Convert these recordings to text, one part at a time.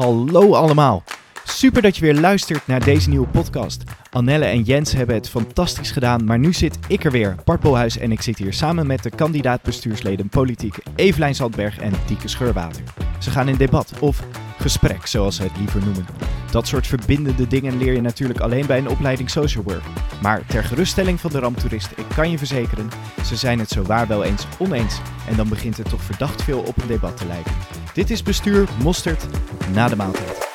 Hallo allemaal. Super dat je weer luistert naar deze nieuwe podcast. Annelle en Jens hebben het fantastisch gedaan, maar nu zit ik er weer, Bart en ik zit hier samen met de kandidaat bestuursleden politiek Evelijn Zandberg en Tieke Scheurwater. Ze gaan in debat, of gesprek zoals ze het liever noemen. Dat soort verbindende dingen leer je natuurlijk alleen bij een opleiding social work. Maar ter geruststelling van de ramptoerist, ik kan je verzekeren, ze zijn het zo waar wel eens oneens. En dan begint het toch verdacht veel op een debat te lijken. Dit is bestuur mosterd na de maaltijd.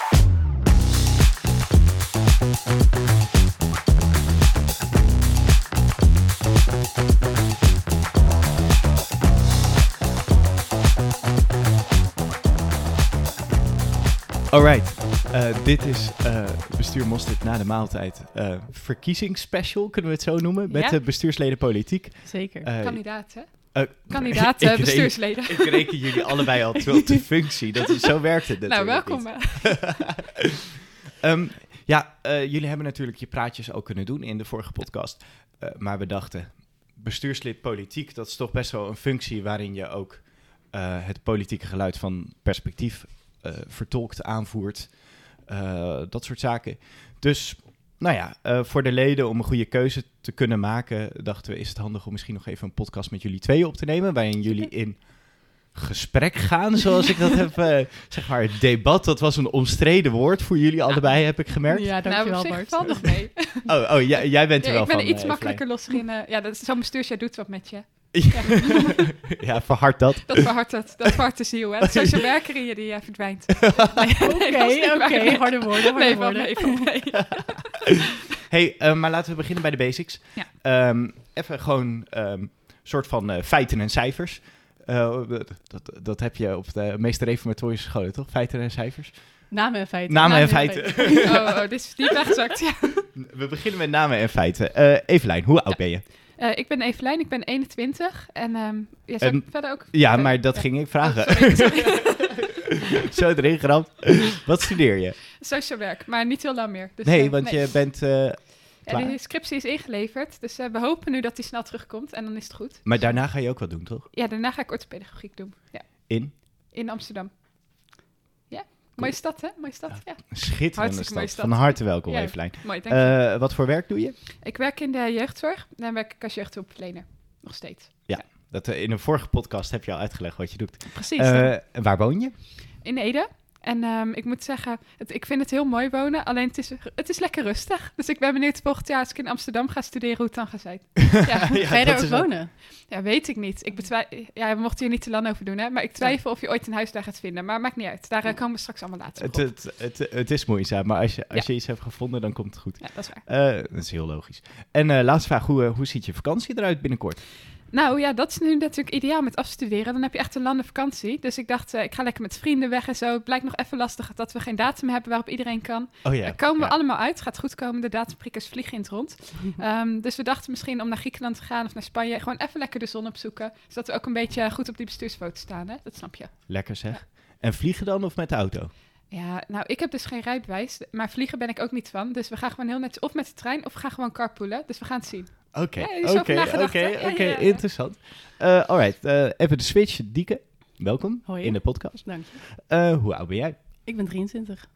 Alright, eh, dit is eh, bestuur mosterd na de maaltijd. Uh, verkiezingsspecial, kunnen we het zo noemen, met Ja. de bestuursleden politiek. Zeker. Kandidaat, hè? eh, Kandidaat ik reken- bestuursleden. Ik reken jullie allebei al toe op de functie. Dat is, zo werkt het nou, natuurlijk welkom. niet. eh. Ehm, ja, eh, jullie hebben natuurlijk je praatjes ook kunnen doen in de vorige podcast. Eh, maar we dachten, bestuurslid politiek, dat is toch best wel een functie waarin je ook eh, het politieke geluid van perspectief eh, vertolkt, aanvoert. Eh, dat soort zaken. Dus, nou ja, eh, voor de leden om een goede keuze te kunnen maken, dachten we, is het handig om misschien nog even een podcast met jullie tweeën op te nemen, waarin jullie in gesprek gaan, zoals ik dat heb, eh, zeg maar, het debat, dat was een omstreden woord voor jullie allebei, heb ik gemerkt. Ja, nou, dankjewel zich Bart. nog mee. Oh, oh jij, jij bent er Ja, wel ik ben van. er iets makkelijker losgin. eh, ja, dat is- zo'n bestuursjaar doet wat met je. Evelijn. ja, verhard dat. Dat verhardt het. Dat verhardt de ziel, hè? Zoals je werker in je die eh, verdwijnt. Nee, Oké, dat is niet oké. Harde woorden, harde Nee, woorden. mee. hey, eh, maar laten we beginnen bij de basics. Ja. Ehm, even gewoon een soort van eh, feiten en cijfers. Eh, dat, dat heb je op de meeste reformatorische scholen, toch? Feiten en cijfers? Namen en feiten. Namen en feiten. Oh, oh, dit is diep weggezakt. Ja. We beginnen met namen en feiten. Eh Evelijn, hoe oud ben je? Eh, ik ben Evelijn, ik ben 21. En ehm ja, zou ik En- verder ook... Ja, maar dat ja. ging ik Oh, vragen. sorry, sorry. Zo erin geramd. Wat studeer je? Social werk, maar niet heel lang meer. Dus, nee, eh, want je bent... eh, Ja, de scriptie is ingeleverd, dus we hopen nu dat die snel terugkomt en dan is het goed. maar daarna ga je ook wat doen, toch? Ja, daarna ga ik orthopedagogiek doen. Ja, In? in Amsterdam. Ja, mooie stad hè? Mooie stad, ja. Schitterende stad. Van harte welkom, Ja. Evelijn. Mooi. Eh, wat voor werk doe je? ik werk in de jeugdzorg, dan werk ik als jeugdhulpverlener. Nog steeds. Dat, eh, in een vorige podcast heb je al uitgelegd wat je doet. Precies, en waar woon je? in Ede. En ehm, ik moet zeggen, het, ik vind het heel mooi wonen, alleen het is, het is lekker rustig. Dus ik ben benieuwd volgend jaar als ik in Amsterdam ga studeren hoe het dan gaat zijn. Ja, Ja, Ga je daar ook wel- wonen? ja weet ik niet. Ik betwij- ja, we mochten hier niet te lang over doen, hè. Maar ik twijfel of je ooit een huis daar gaat vinden. Maar maakt niet uit. Daar eh, komen we straks allemaal later op. Het, het, het, het is moeizaam, maar als je, als je iets hebt gevonden, dan komt het goed. Ja, dat is waar. Eh, dat is heel logisch. En eh, laatste vraag, hoe, hoe ziet je vakantie eruit binnenkort? Nou ja, dat is nu natuurlijk ideaal met afstuderen. Dan heb je echt een lange vakantie. Dus ik dacht, eh, ik ga lekker met vrienden weg en zo. Het blijkt nog even lastig dat we geen datum hebben waarop iedereen kan. Oh ja. Daar komen ja. we allemaal uit. Gaat goed komen. De datumprikkers vliegen in het rond. Ehm, dus we dachten misschien om naar Griekenland te gaan of naar Spanje. Gewoon even lekker de zon opzoeken. Zodat we ook een beetje goed op die bestuursfoto staan. Hè? Dat snap je. Lekker zeg. En vliegen dan of met de auto? Ja, nou, ik heb dus geen rijbewijs. Maar vliegen ben ik ook niet van. Dus we gaan gewoon heel netjes of met de trein of we gaan gewoon carpoolen. Dus we gaan het zien. Oké, oké, oké, oké, interessant. Eh alright, eh, even de switch. Dieke, welkom Hoi. in de podcast. Dank je. Eh, hoe oud ben jij? Ik ben 23.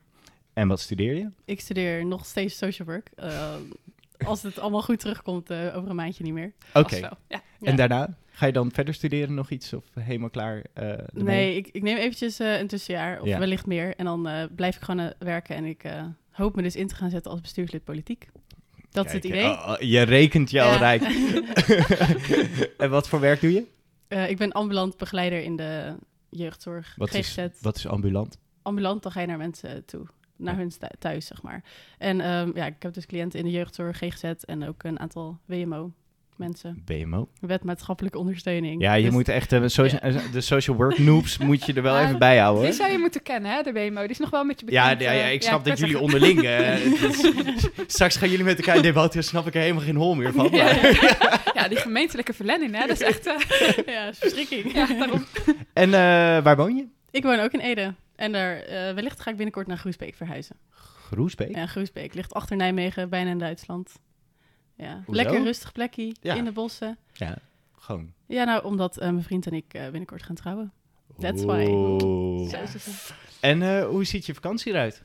En wat studeer je? Ik studeer nog steeds social work. Als het allemaal goed terugkomt, over een maandje niet meer. Oké. Ja. Ja. En daarna? Ga je dan verder studeren nog iets of helemaal klaar? Nee, ik, ik neem eventjes een tussenjaar, of Ja. wellicht meer. En dan blijf ik gewoon werken en ik hoop me dus in te gaan zetten als bestuurslid politiek. Dat is het idee. oh, oh, je rekent je al rijk. en wat voor werk doe je? Eh, ik ben ambulant begeleider in de jeugdzorg, Wat GGZ. is, wat is ambulant? ambulant, dan ga je naar mensen toe. Naar Ja. hun thuis, zeg maar. En ehm, ja, ik heb dus cliënten in de jeugdzorg, GGZ en ook een aantal WMO mensen. BMO. Wet maatschappelijke ondersteuning. Ja, je Dus- moet echt eh, eh, de social work noobs moet je er wel Ja, even bij houden. Die zou je moeten kennen, hè, de WMO. Die is nog wel met je Ja, bekend. ja, ja, eh, ik snap dat jullie onderling... is- straks gaan jullie met elkaar in debat, daar snap ik er helemaal geen hol meer van. Ja, maar- ja, die gemeentelijke verlenning, hè. Dat is echt... ja, is verschrikking. ja, daarom. En waar woon je? Ik woon ook in Ede. En daar, wellicht ga ik binnenkort naar Groesbeek verhuizen. Groesbeek? Ja, Groesbeek ligt achter Nijmegen, bijna in Duitsland. Ja, Hoezo? lekker rustig plekje Ja. in de bossen. Ja, gewoon. Ja, nou, omdat eh, mijn vriend en ik eh, binnenkort gaan trouwen. That's why. Oeh. Zo is het. En eh, hoe ziet je vakantie eruit?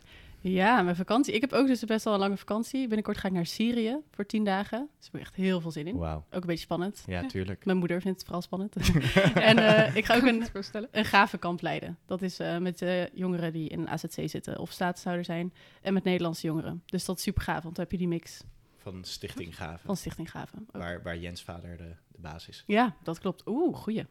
Ja, mijn vakantie. Ik heb ook dus best wel een lange vakantie. Binnenkort ga ik naar Syrië voor tien dagen. Dus daar heb ik echt heel veel zin in. Wauw. Ook een beetje spannend. Ja, tuurlijk. Mijn moeder vindt het vooral spannend. en eh, ik ga ook een, een gavenkamp leiden. Dat is eh, met eh, jongeren die in een AZC zitten of statushouder zijn. En met Nederlandse jongeren. Dus dat is super gaaf, want dan heb je die mix Van Stichting Gaven. van Stichting Gaven. Waar, waar Jens vader de, de baas is. Ja, dat klopt. Oeh, goeie.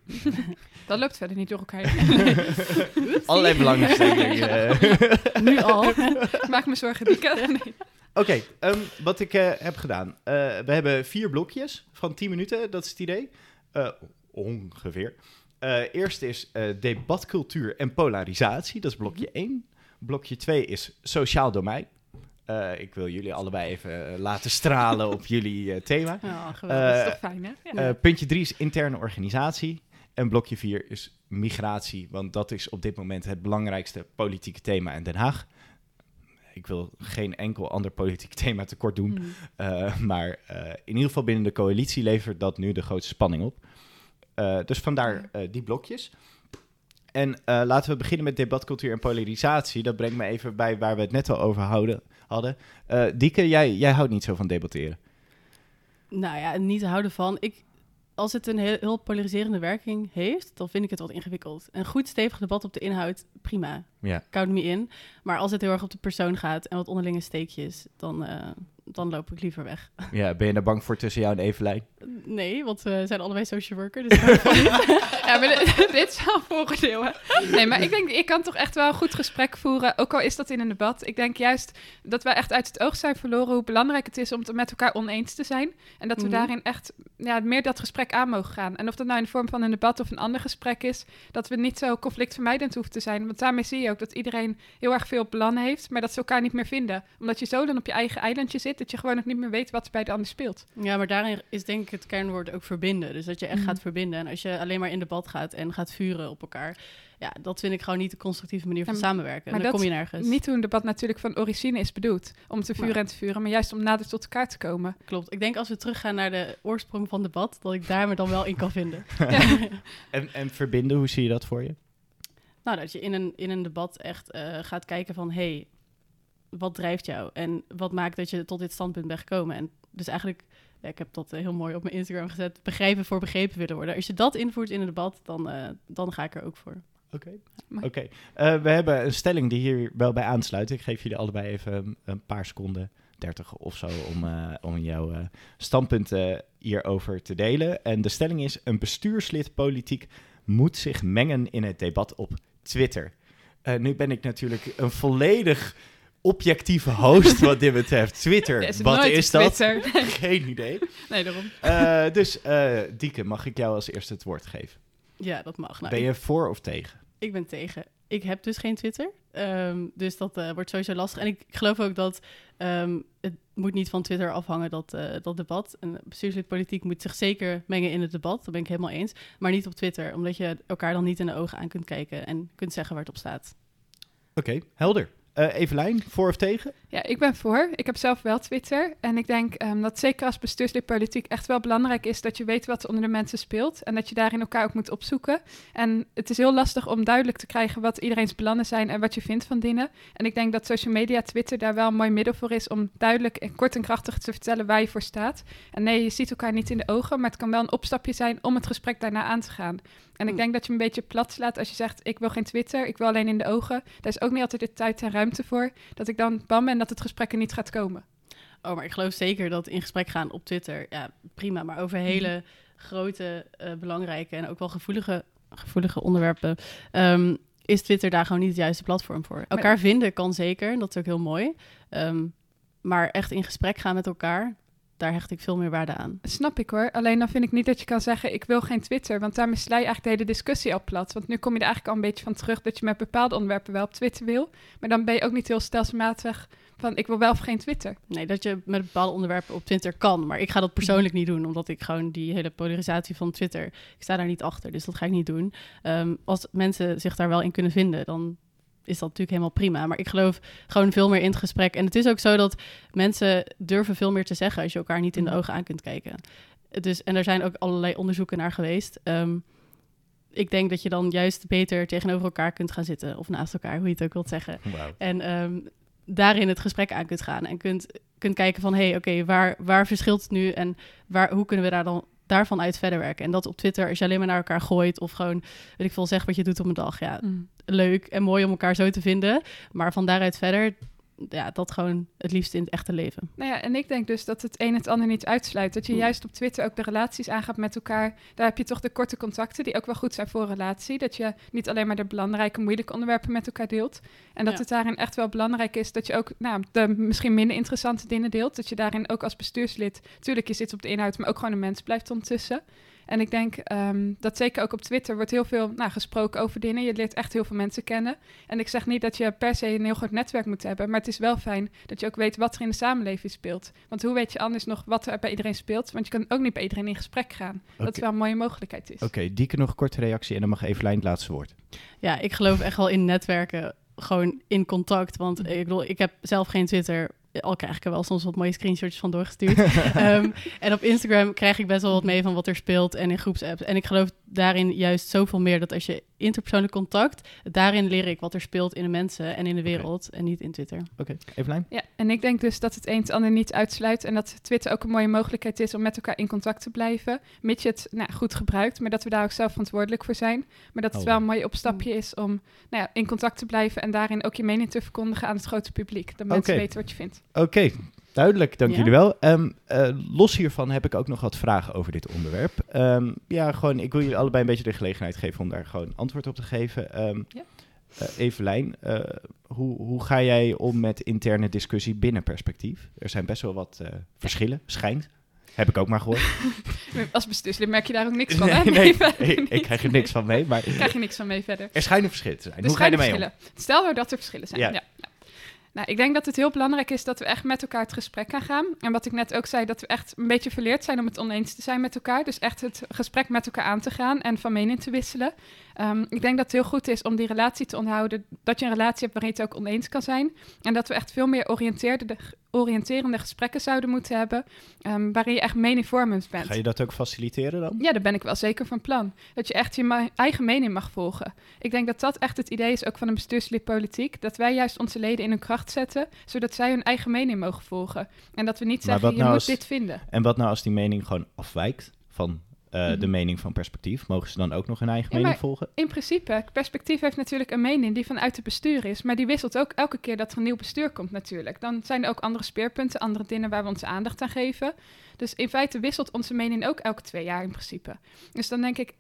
Dat loopt verder niet door elkaar. Allerlei belangstellingen. eh. Nu al. Ik maak me zorgen, Dieke. Nee. Oké, ehm, wat ik eh, heb gedaan. Eh, we hebben vier blokjes van 10 minuten, dat is het idee. Eh, ongeveer. Eh eerst is eh, debatcultuur en polarisatie, dat is blokje 1. Blokje 2 is sociaal domein. Eh, ik wil jullie allebei even eh, laten stralen op jullie eh, thema. Geweldig. Dat is toch fijn, hè? Ja. Puntje 3 is interne organisatie. En blokje 4 is migratie, want dat is op dit moment het belangrijkste politieke thema in Den Haag. Ik wil geen enkel ander politiek thema tekort doen. Hmm. Uh, maar uh, in ieder geval binnen de coalitie levert dat nu de grootste spanning op. Uh, dus vandaar die blokjes. En laten we beginnen met debatcultuur en polarisatie. Dat brengt me even bij waar we het net al over houden, hadden. Uh, Dieke, jij, jij houdt niet zo van debatteren. Nou ja, niet houden van. Ik, als het een heel, heel polariserende werking heeft, dan vind ik het wat ingewikkeld. Een goed stevig debat op de inhoud, prima. Ja. Count me in. Maar als het heel erg op de persoon gaat en wat onderlinge steekjes, dan, uh, dan loop ik liever weg. Ja, ben je daar bang voor tussen jou en Evelijn? Nee, want we zijn allebei social worker. Dus ja, maar dit, dit is wel een voordeel, hè? Nee, maar ik denk, ik kan toch echt wel een goed gesprek voeren, ook al is dat in een debat. Ik denk juist dat wij echt uit het oog zijn verloren hoe belangrijk het is om het met elkaar oneens te zijn. En dat we Mhm. daarin echt ja, meer dat gesprek aan mogen gaan. En of dat nou in de vorm van een debat of een ander gesprek is, dat we niet zo conflictvermijdend hoeven te zijn. Want daarmee zie je ook dat iedereen heel erg veel plannen heeft, maar dat ze elkaar niet meer vinden. Omdat je zo dan op je eigen eilandje zit, dat je gewoon nog niet meer weet wat er bij de ander speelt. Ja, maar daarin is denk ik het kernwoord ook verbinden. Dus dat je echt Mhm. gaat verbinden. En als je alleen maar in debat gaat en gaat vuren op elkaar, ja, dat vind ik gewoon niet de constructieve manier van Ja, samenwerken. maar En dan dat kom je nergens. Niet hoe een debat natuurlijk van origine is bedoeld, om te vuren Maar- en te vuren, maar juist om nader tot elkaar te komen. Klopt. Ik denk als we teruggaan naar de oorsprong van debat, dat ik daar me dan wel in kan vinden. En, en verbinden, hoe zie je dat voor je? Nou, dat je in een, in een debat echt eh, gaat kijken van... hey, wat drijft jou? En wat maakt dat je tot dit standpunt bent gekomen? En dus eigenlijk, ja, ik heb dat eh, heel mooi op mijn Instagram gezet... begrijpen voor begrepen willen worden. Als je dat invoert in een debat, dan, eh, dan ga ik er ook voor. Oké. Oké. Eh, we hebben een stelling die hier wel bij aansluit. Ik geef jullie allebei even een, een paar seconden, 30 of zo, om, eh, om jouw eh, standpunten hierover te delen. En de stelling is: een bestuurslid politiek moet zich mengen in het debat op Twitter. Eh, nu ben ik natuurlijk een volledig objectieve host wat dit betreft. Twitter, Er is wat is dat? Twitter. Geen idee. Nee, daarom. Eh, dus eh Dieke, mag ik jou als eerste het woord geven? Ja, dat mag. Nou, ben ik- je voor of tegen? Ik ben tegen. Ik heb dus geen Twitter. Ehm, dus dat eh, wordt sowieso lastig. En ik, ik geloof ook dat ehm, het moet niet van Twitter afhangen, dat, eh, dat debat. Een bestuurslid politiek moet zich zeker mengen in het debat. Dat ben ik helemaal eens. Maar niet op Twitter, omdat je elkaar dan niet in de ogen aan kunt kijken en kunt zeggen waar het op staat. Oké, helder. Eh Evelijn, voor of tegen? Ja, ik ben voor. Ik heb zelf wel Twitter. En ik denk ehm, dat zeker als bestuurslid politiek echt wel belangrijk is dat je weet wat er onder de mensen speelt. En dat je daarin elkaar ook moet opzoeken. En het is heel lastig om duidelijk te krijgen wat iedereen's belangen zijn en wat je vindt van dingen. En ik denk dat social media, Twitter, daar wel een mooi middel voor is om duidelijk en kort en krachtig te vertellen waar je voor staat. En nee, je ziet elkaar niet in de ogen, maar het kan wel een opstapje zijn om het gesprek daarna aan te gaan. En ik Hm. denk dat je een beetje plat slaat als je zegt: Ik wil geen Twitter, ik wil alleen in de ogen. Daar is ook niet altijd de tijd en ruimte voor. Dat ik dan bang ben dat het gesprek er niet gaat komen. Oh, maar ik geloof zeker dat in gesprek gaan op Twitter, ja, prima. Maar over hele grote, eh, belangrijke en ook wel gevoelige, gevoelige onderwerpen, ehm, is Twitter daar gewoon niet het juiste platform voor. Elkaar vinden kan zeker, dat is ook heel mooi. Ehm, maar echt in gesprek gaan met elkaar, daar hecht ik veel meer waarde aan. Snap ik hoor. Alleen dan vind ik niet dat je kan zeggen: Ik wil geen Twitter. Want daarmee sla je eigenlijk de hele discussie al plat. Want nu kom je er eigenlijk al een beetje van terug dat je met bepaalde onderwerpen wel op Twitter wil. Maar dan ben je ook niet heel stelselmatig van: Ik wil wel of geen Twitter. Nee, dat je met bepaalde onderwerpen op Twitter kan. Maar ik ga dat persoonlijk niet doen, omdat ik gewoon die hele polarisatie van Twitter, ik sta daar niet achter. Dus dat ga ik niet doen. Ehm, als mensen zich daar wel in kunnen vinden, dan is dat natuurlijk helemaal prima. Maar ik geloof gewoon veel meer in het gesprek. En het is ook zo dat mensen durven veel meer te zeggen als je elkaar niet in de Mhm. ogen aan kunt kijken. Dus, en er zijn ook allerlei onderzoeken naar geweest. Ehm, ik denk dat je dan juist beter tegenover elkaar kunt gaan zitten. Of naast elkaar, hoe je het ook wilt zeggen. En ehm, daarin het gesprek aan kunt gaan. En kunt, kunt kijken van, hé, hey, oké, waar, waar verschilt het nu? En waar, hoe kunnen we daar dan daarvan uit verder werken? En dat op Twitter, als je alleen maar naar elkaar gooit... of gewoon, weet ik veel, zeg wat je doet op een dag. Ja, Mm. leuk en mooi om elkaar zo te vinden. Maar van daaruit verder, ja, dat gewoon het liefst in het echte leven. Nou ja, en ik denk dus dat het een het ander niet uitsluit. Dat je Mm. juist op Twitter ook de relaties aangaat met elkaar. Daar heb je toch de korte contacten die ook wel goed zijn voor een relatie. Dat je niet alleen maar de belangrijke, moeilijke onderwerpen met elkaar deelt. En dat Ja. het daarin echt wel belangrijk is dat je ook nou, de misschien minder interessante dingen deelt. Dat je daarin ook als bestuurslid, tuurlijk je zit op de inhoud, maar ook gewoon een mens blijft ondertussen. En ik denk ehm, dat zeker ook op Twitter wordt heel veel nou, gesproken over dingen. Je leert echt heel veel mensen kennen. En ik zeg niet dat je per se een heel groot netwerk moet hebben, maar het is wel fijn dat je ook weet wat er in de samenleving speelt. Want hoe weet je anders nog wat er bij iedereen speelt? Want je kan ook niet bij iedereen in gesprek gaan. Dat is wel een mooie mogelijkheid is. Oké, Dieke nog een korte reactie en dan mag Evelijn het laatste woord. Ja, ik geloof echt wel in netwerken, gewoon in contact. Want Mhm. ik bedoel, ik heb zelf geen Twitter. Al krijg ik er wel soms wat mooie screenshots van doorgestuurd. Ehm, en op Instagram krijg ik best wel wat mee van wat er speelt en in groepsapps. En ik geloof daarin juist zoveel meer dat als je interpersoonlijk contact, daarin leer ik wat er speelt in de mensen en in de wereld en niet in Twitter. Oké, Evelijn? Ja, en ik denk dus dat het een het ander niet uitsluit. En dat Twitter ook een mooie mogelijkheid is om met elkaar in contact te blijven. Mits je het nou, goed gebruikt, maar dat we daar ook zelf verantwoordelijk voor zijn. Maar dat het Oh. wel een mooi opstapje is om nou ja, in contact te blijven en daarin ook je mening te verkondigen aan het grote publiek. Dat mensen weten wat je vindt. Oké, duidelijk. Dank Ja. jullie wel. Ehm, eh, los hiervan heb ik ook nog wat vragen over dit onderwerp. Ehm, ja, gewoon, ik wil jullie allebei een beetje de gelegenheid geven om daar gewoon antwoord op te geven. Ehm Ja. eh, Evelijn, eh, hoe, hoe ga jij om met interne discussie binnen perspectief? Er zijn best wel wat verschillen, schijnt. Heb ik ook maar gehoord. Als bestuurslid merk je daar ook niks van, nee, hè? nee, ik, krijg er niks van mee, maar krijg je niks van mee verder. er schijnen verschillen te zijn. Er hoe ga je schijnen ermee om? Stel nou dat er verschillen zijn. Ja. Ja. Nou, ik denk dat het heel belangrijk is dat we echt met elkaar het gesprek aangaan. En wat ik net ook zei, dat we echt een beetje verleerd zijn om het oneens te zijn met elkaar. Dus echt het gesprek met elkaar aan te gaan en van mening te wisselen. Ehm, ik denk dat het heel goed is om die relatie te onderhouden. Dat je een relatie hebt waarin je het ook oneens kan zijn. En dat we echt veel meer oriënteerde, oriënterende gesprekken zouden moeten hebben. ehm, waarin je echt meningvormend bent. Ga je dat ook faciliteren dan? Ja, daar ben ik wel zeker van plan. Dat je echt je eigen mening mag volgen. Ik denk dat dat echt het idee is ook van een bestuurslid politiek. Dat wij juist onze leden in hun kracht zetten, zodat zij hun eigen mening mogen volgen. En dat we niet zeggen, wat je nou moet als- dit vinden. En wat nou als die mening gewoon afwijkt van eh, de Mhm. mening van perspectief? Mogen ze dan ook nog hun eigen Ja, mening volgen? In principe, perspectief heeft natuurlijk een mening die vanuit het bestuur is. Maar die wisselt ook elke keer dat er een nieuw bestuur komt natuurlijk. Dan zijn er ook andere speerpunten, andere dingen waar we onze aandacht aan geven. Dus in feite wisselt onze mening ook elke twee jaar in principe. Dus dan denk ik,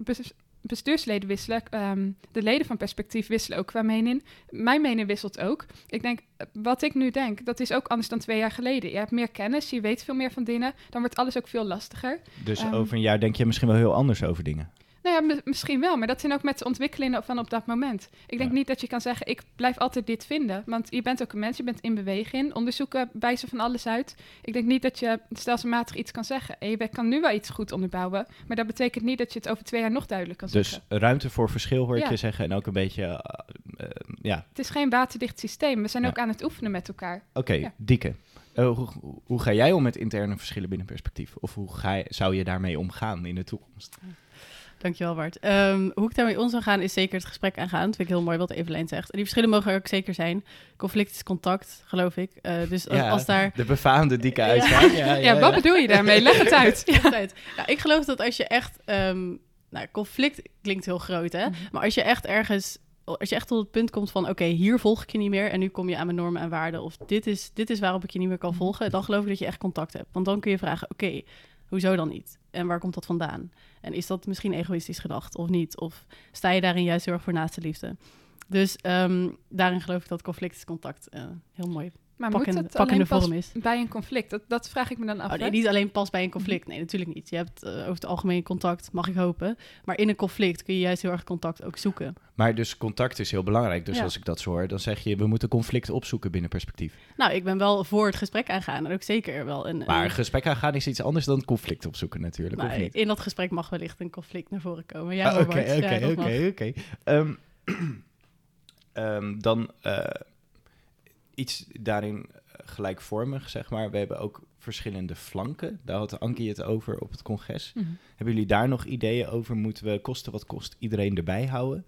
bestuursleden wisselen, ehm, de leden van perspectief wisselen ook qua mening. Mijn mening wisselt ook. Ik denk, wat ik nu denk, dat is ook anders dan twee jaar geleden. Je hebt meer kennis, je weet veel meer van dingen. Dan wordt alles ook veel lastiger. Dus Ehm. over een jaar denk je misschien wel heel anders over dingen. Nou ja, mi- misschien wel, maar dat zijn ook met de ontwikkelingen van op dat moment. Ik denk Ja. niet dat je kan zeggen, ik blijf altijd dit vinden. Want je bent ook een mens, je bent in beweging. Onderzoeken wijzen van alles uit. Ik denk niet dat je stelselmatig iets kan zeggen. En je kan nu wel iets goed onderbouwen, maar dat betekent niet dat je het over twee jaar nog duidelijk kan Dus zeggen. ruimte voor verschil hoor ik Ja. je zeggen. En ook een beetje, eh, eh, ja, Het is geen waterdicht systeem. We zijn Ja. ook aan het oefenen met elkaar. oké, Ja. Dieke. Eh, hoe, hoe- hoe ga jij om met interne verschillen binnen perspectief? Of hoe ga je, zou je daarmee omgaan in de toekomst? Dankjewel Bart. Ehm, hoe ik daarmee om zou gaan is zeker het gesprek aangaan. Dat vind ik heel mooi wat Evelijn zegt. En die verschillen mogen er ook zeker zijn. Conflict is contact, geloof ik. Eh, dus als, Ja, als daar... De befaamde Dieke Ja. uitspraak. Ja, Ja, wat bedoel je daarmee? Leg het uit. Nou, ik geloof dat als je echt... ehm, nou, conflict klinkt heel groot, hè? Mhm. Maar als je echt ergens... Als je echt tot het punt komt van... Oké, hier volg ik je niet meer... en nu kom je aan mijn normen en waarden... of dit is, dit is waarop ik je niet meer kan Mhm. volgen... dan geloof ik dat je echt contact hebt. Want dan kun je vragen... Oké, hoezo dan niet? En waar komt dat vandaan? En is dat misschien egoïstisch gedacht of niet? Of sta je daarin juist heel erg voor naaste liefde? Dus ehm, daarin geloof ik dat conflict is contact eh, heel mooi Maar pakkende, moet het pakkende alleen pas vorm is. bij een conflict? Dat, dat vraag ik me dan af. Oh, nee, niet alleen pas bij een conflict. Nee, natuurlijk niet. Je hebt eh, over het algemeen contact, mag ik hopen. Maar in een conflict kun je juist heel erg contact ook zoeken. Maar dus contact is heel belangrijk. Dus Ja. als ik dat zo hoor, dan zeg je... we moeten conflict opzoeken binnen perspectief. Nou, ik ben wel voor het gesprek aangaan. En ook zeker wel een... Maar een- gesprek aangaan is iets anders dan conflict opzoeken natuurlijk, of niet? in dat gesprek mag wellicht een conflict naar voren komen. Ja, Ah, Oké, oké, oké. Ehm, ehm, Dan eh, iets daarin... eh, gelijkvormig, zeg maar. We hebben ook verschillende flanken. Daar had Ankie het over op het congres. Mhm. Hebben jullie daar nog ideeën over? Moeten we kosten wat kost iedereen erbij houden?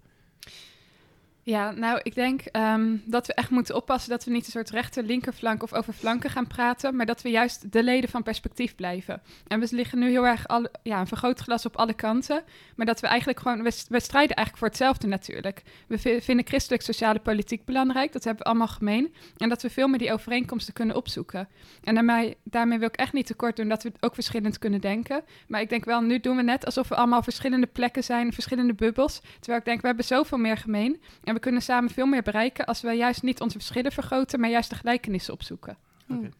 Ja, nou, ik denk ehm, dat we echt moeten oppassen dat we niet een soort rechter, linkerflank of over flanken gaan praten, maar dat we juist de leden van perspectief blijven. En we liggen nu heel erg alle, ja, een vergrootglas op alle kanten, maar dat we eigenlijk gewoon, we, strijden eigenlijk voor hetzelfde natuurlijk. We vi- vinden christelijk sociale politiek belangrijk, dat hebben we allemaal gemeen, en dat we veel meer die overeenkomsten kunnen opzoeken. En daarmee, daarmee wil ik echt niet tekort doen dat we ook verschillend kunnen denken, maar ik denk wel, nu doen we net alsof we allemaal verschillende plekken zijn, verschillende bubbels, terwijl ik denk, we hebben zoveel meer gemeen. En we kunnen samen veel meer bereiken als we juist niet onze verschillen vergroten, maar juist de gelijkenissen opzoeken. Hmm.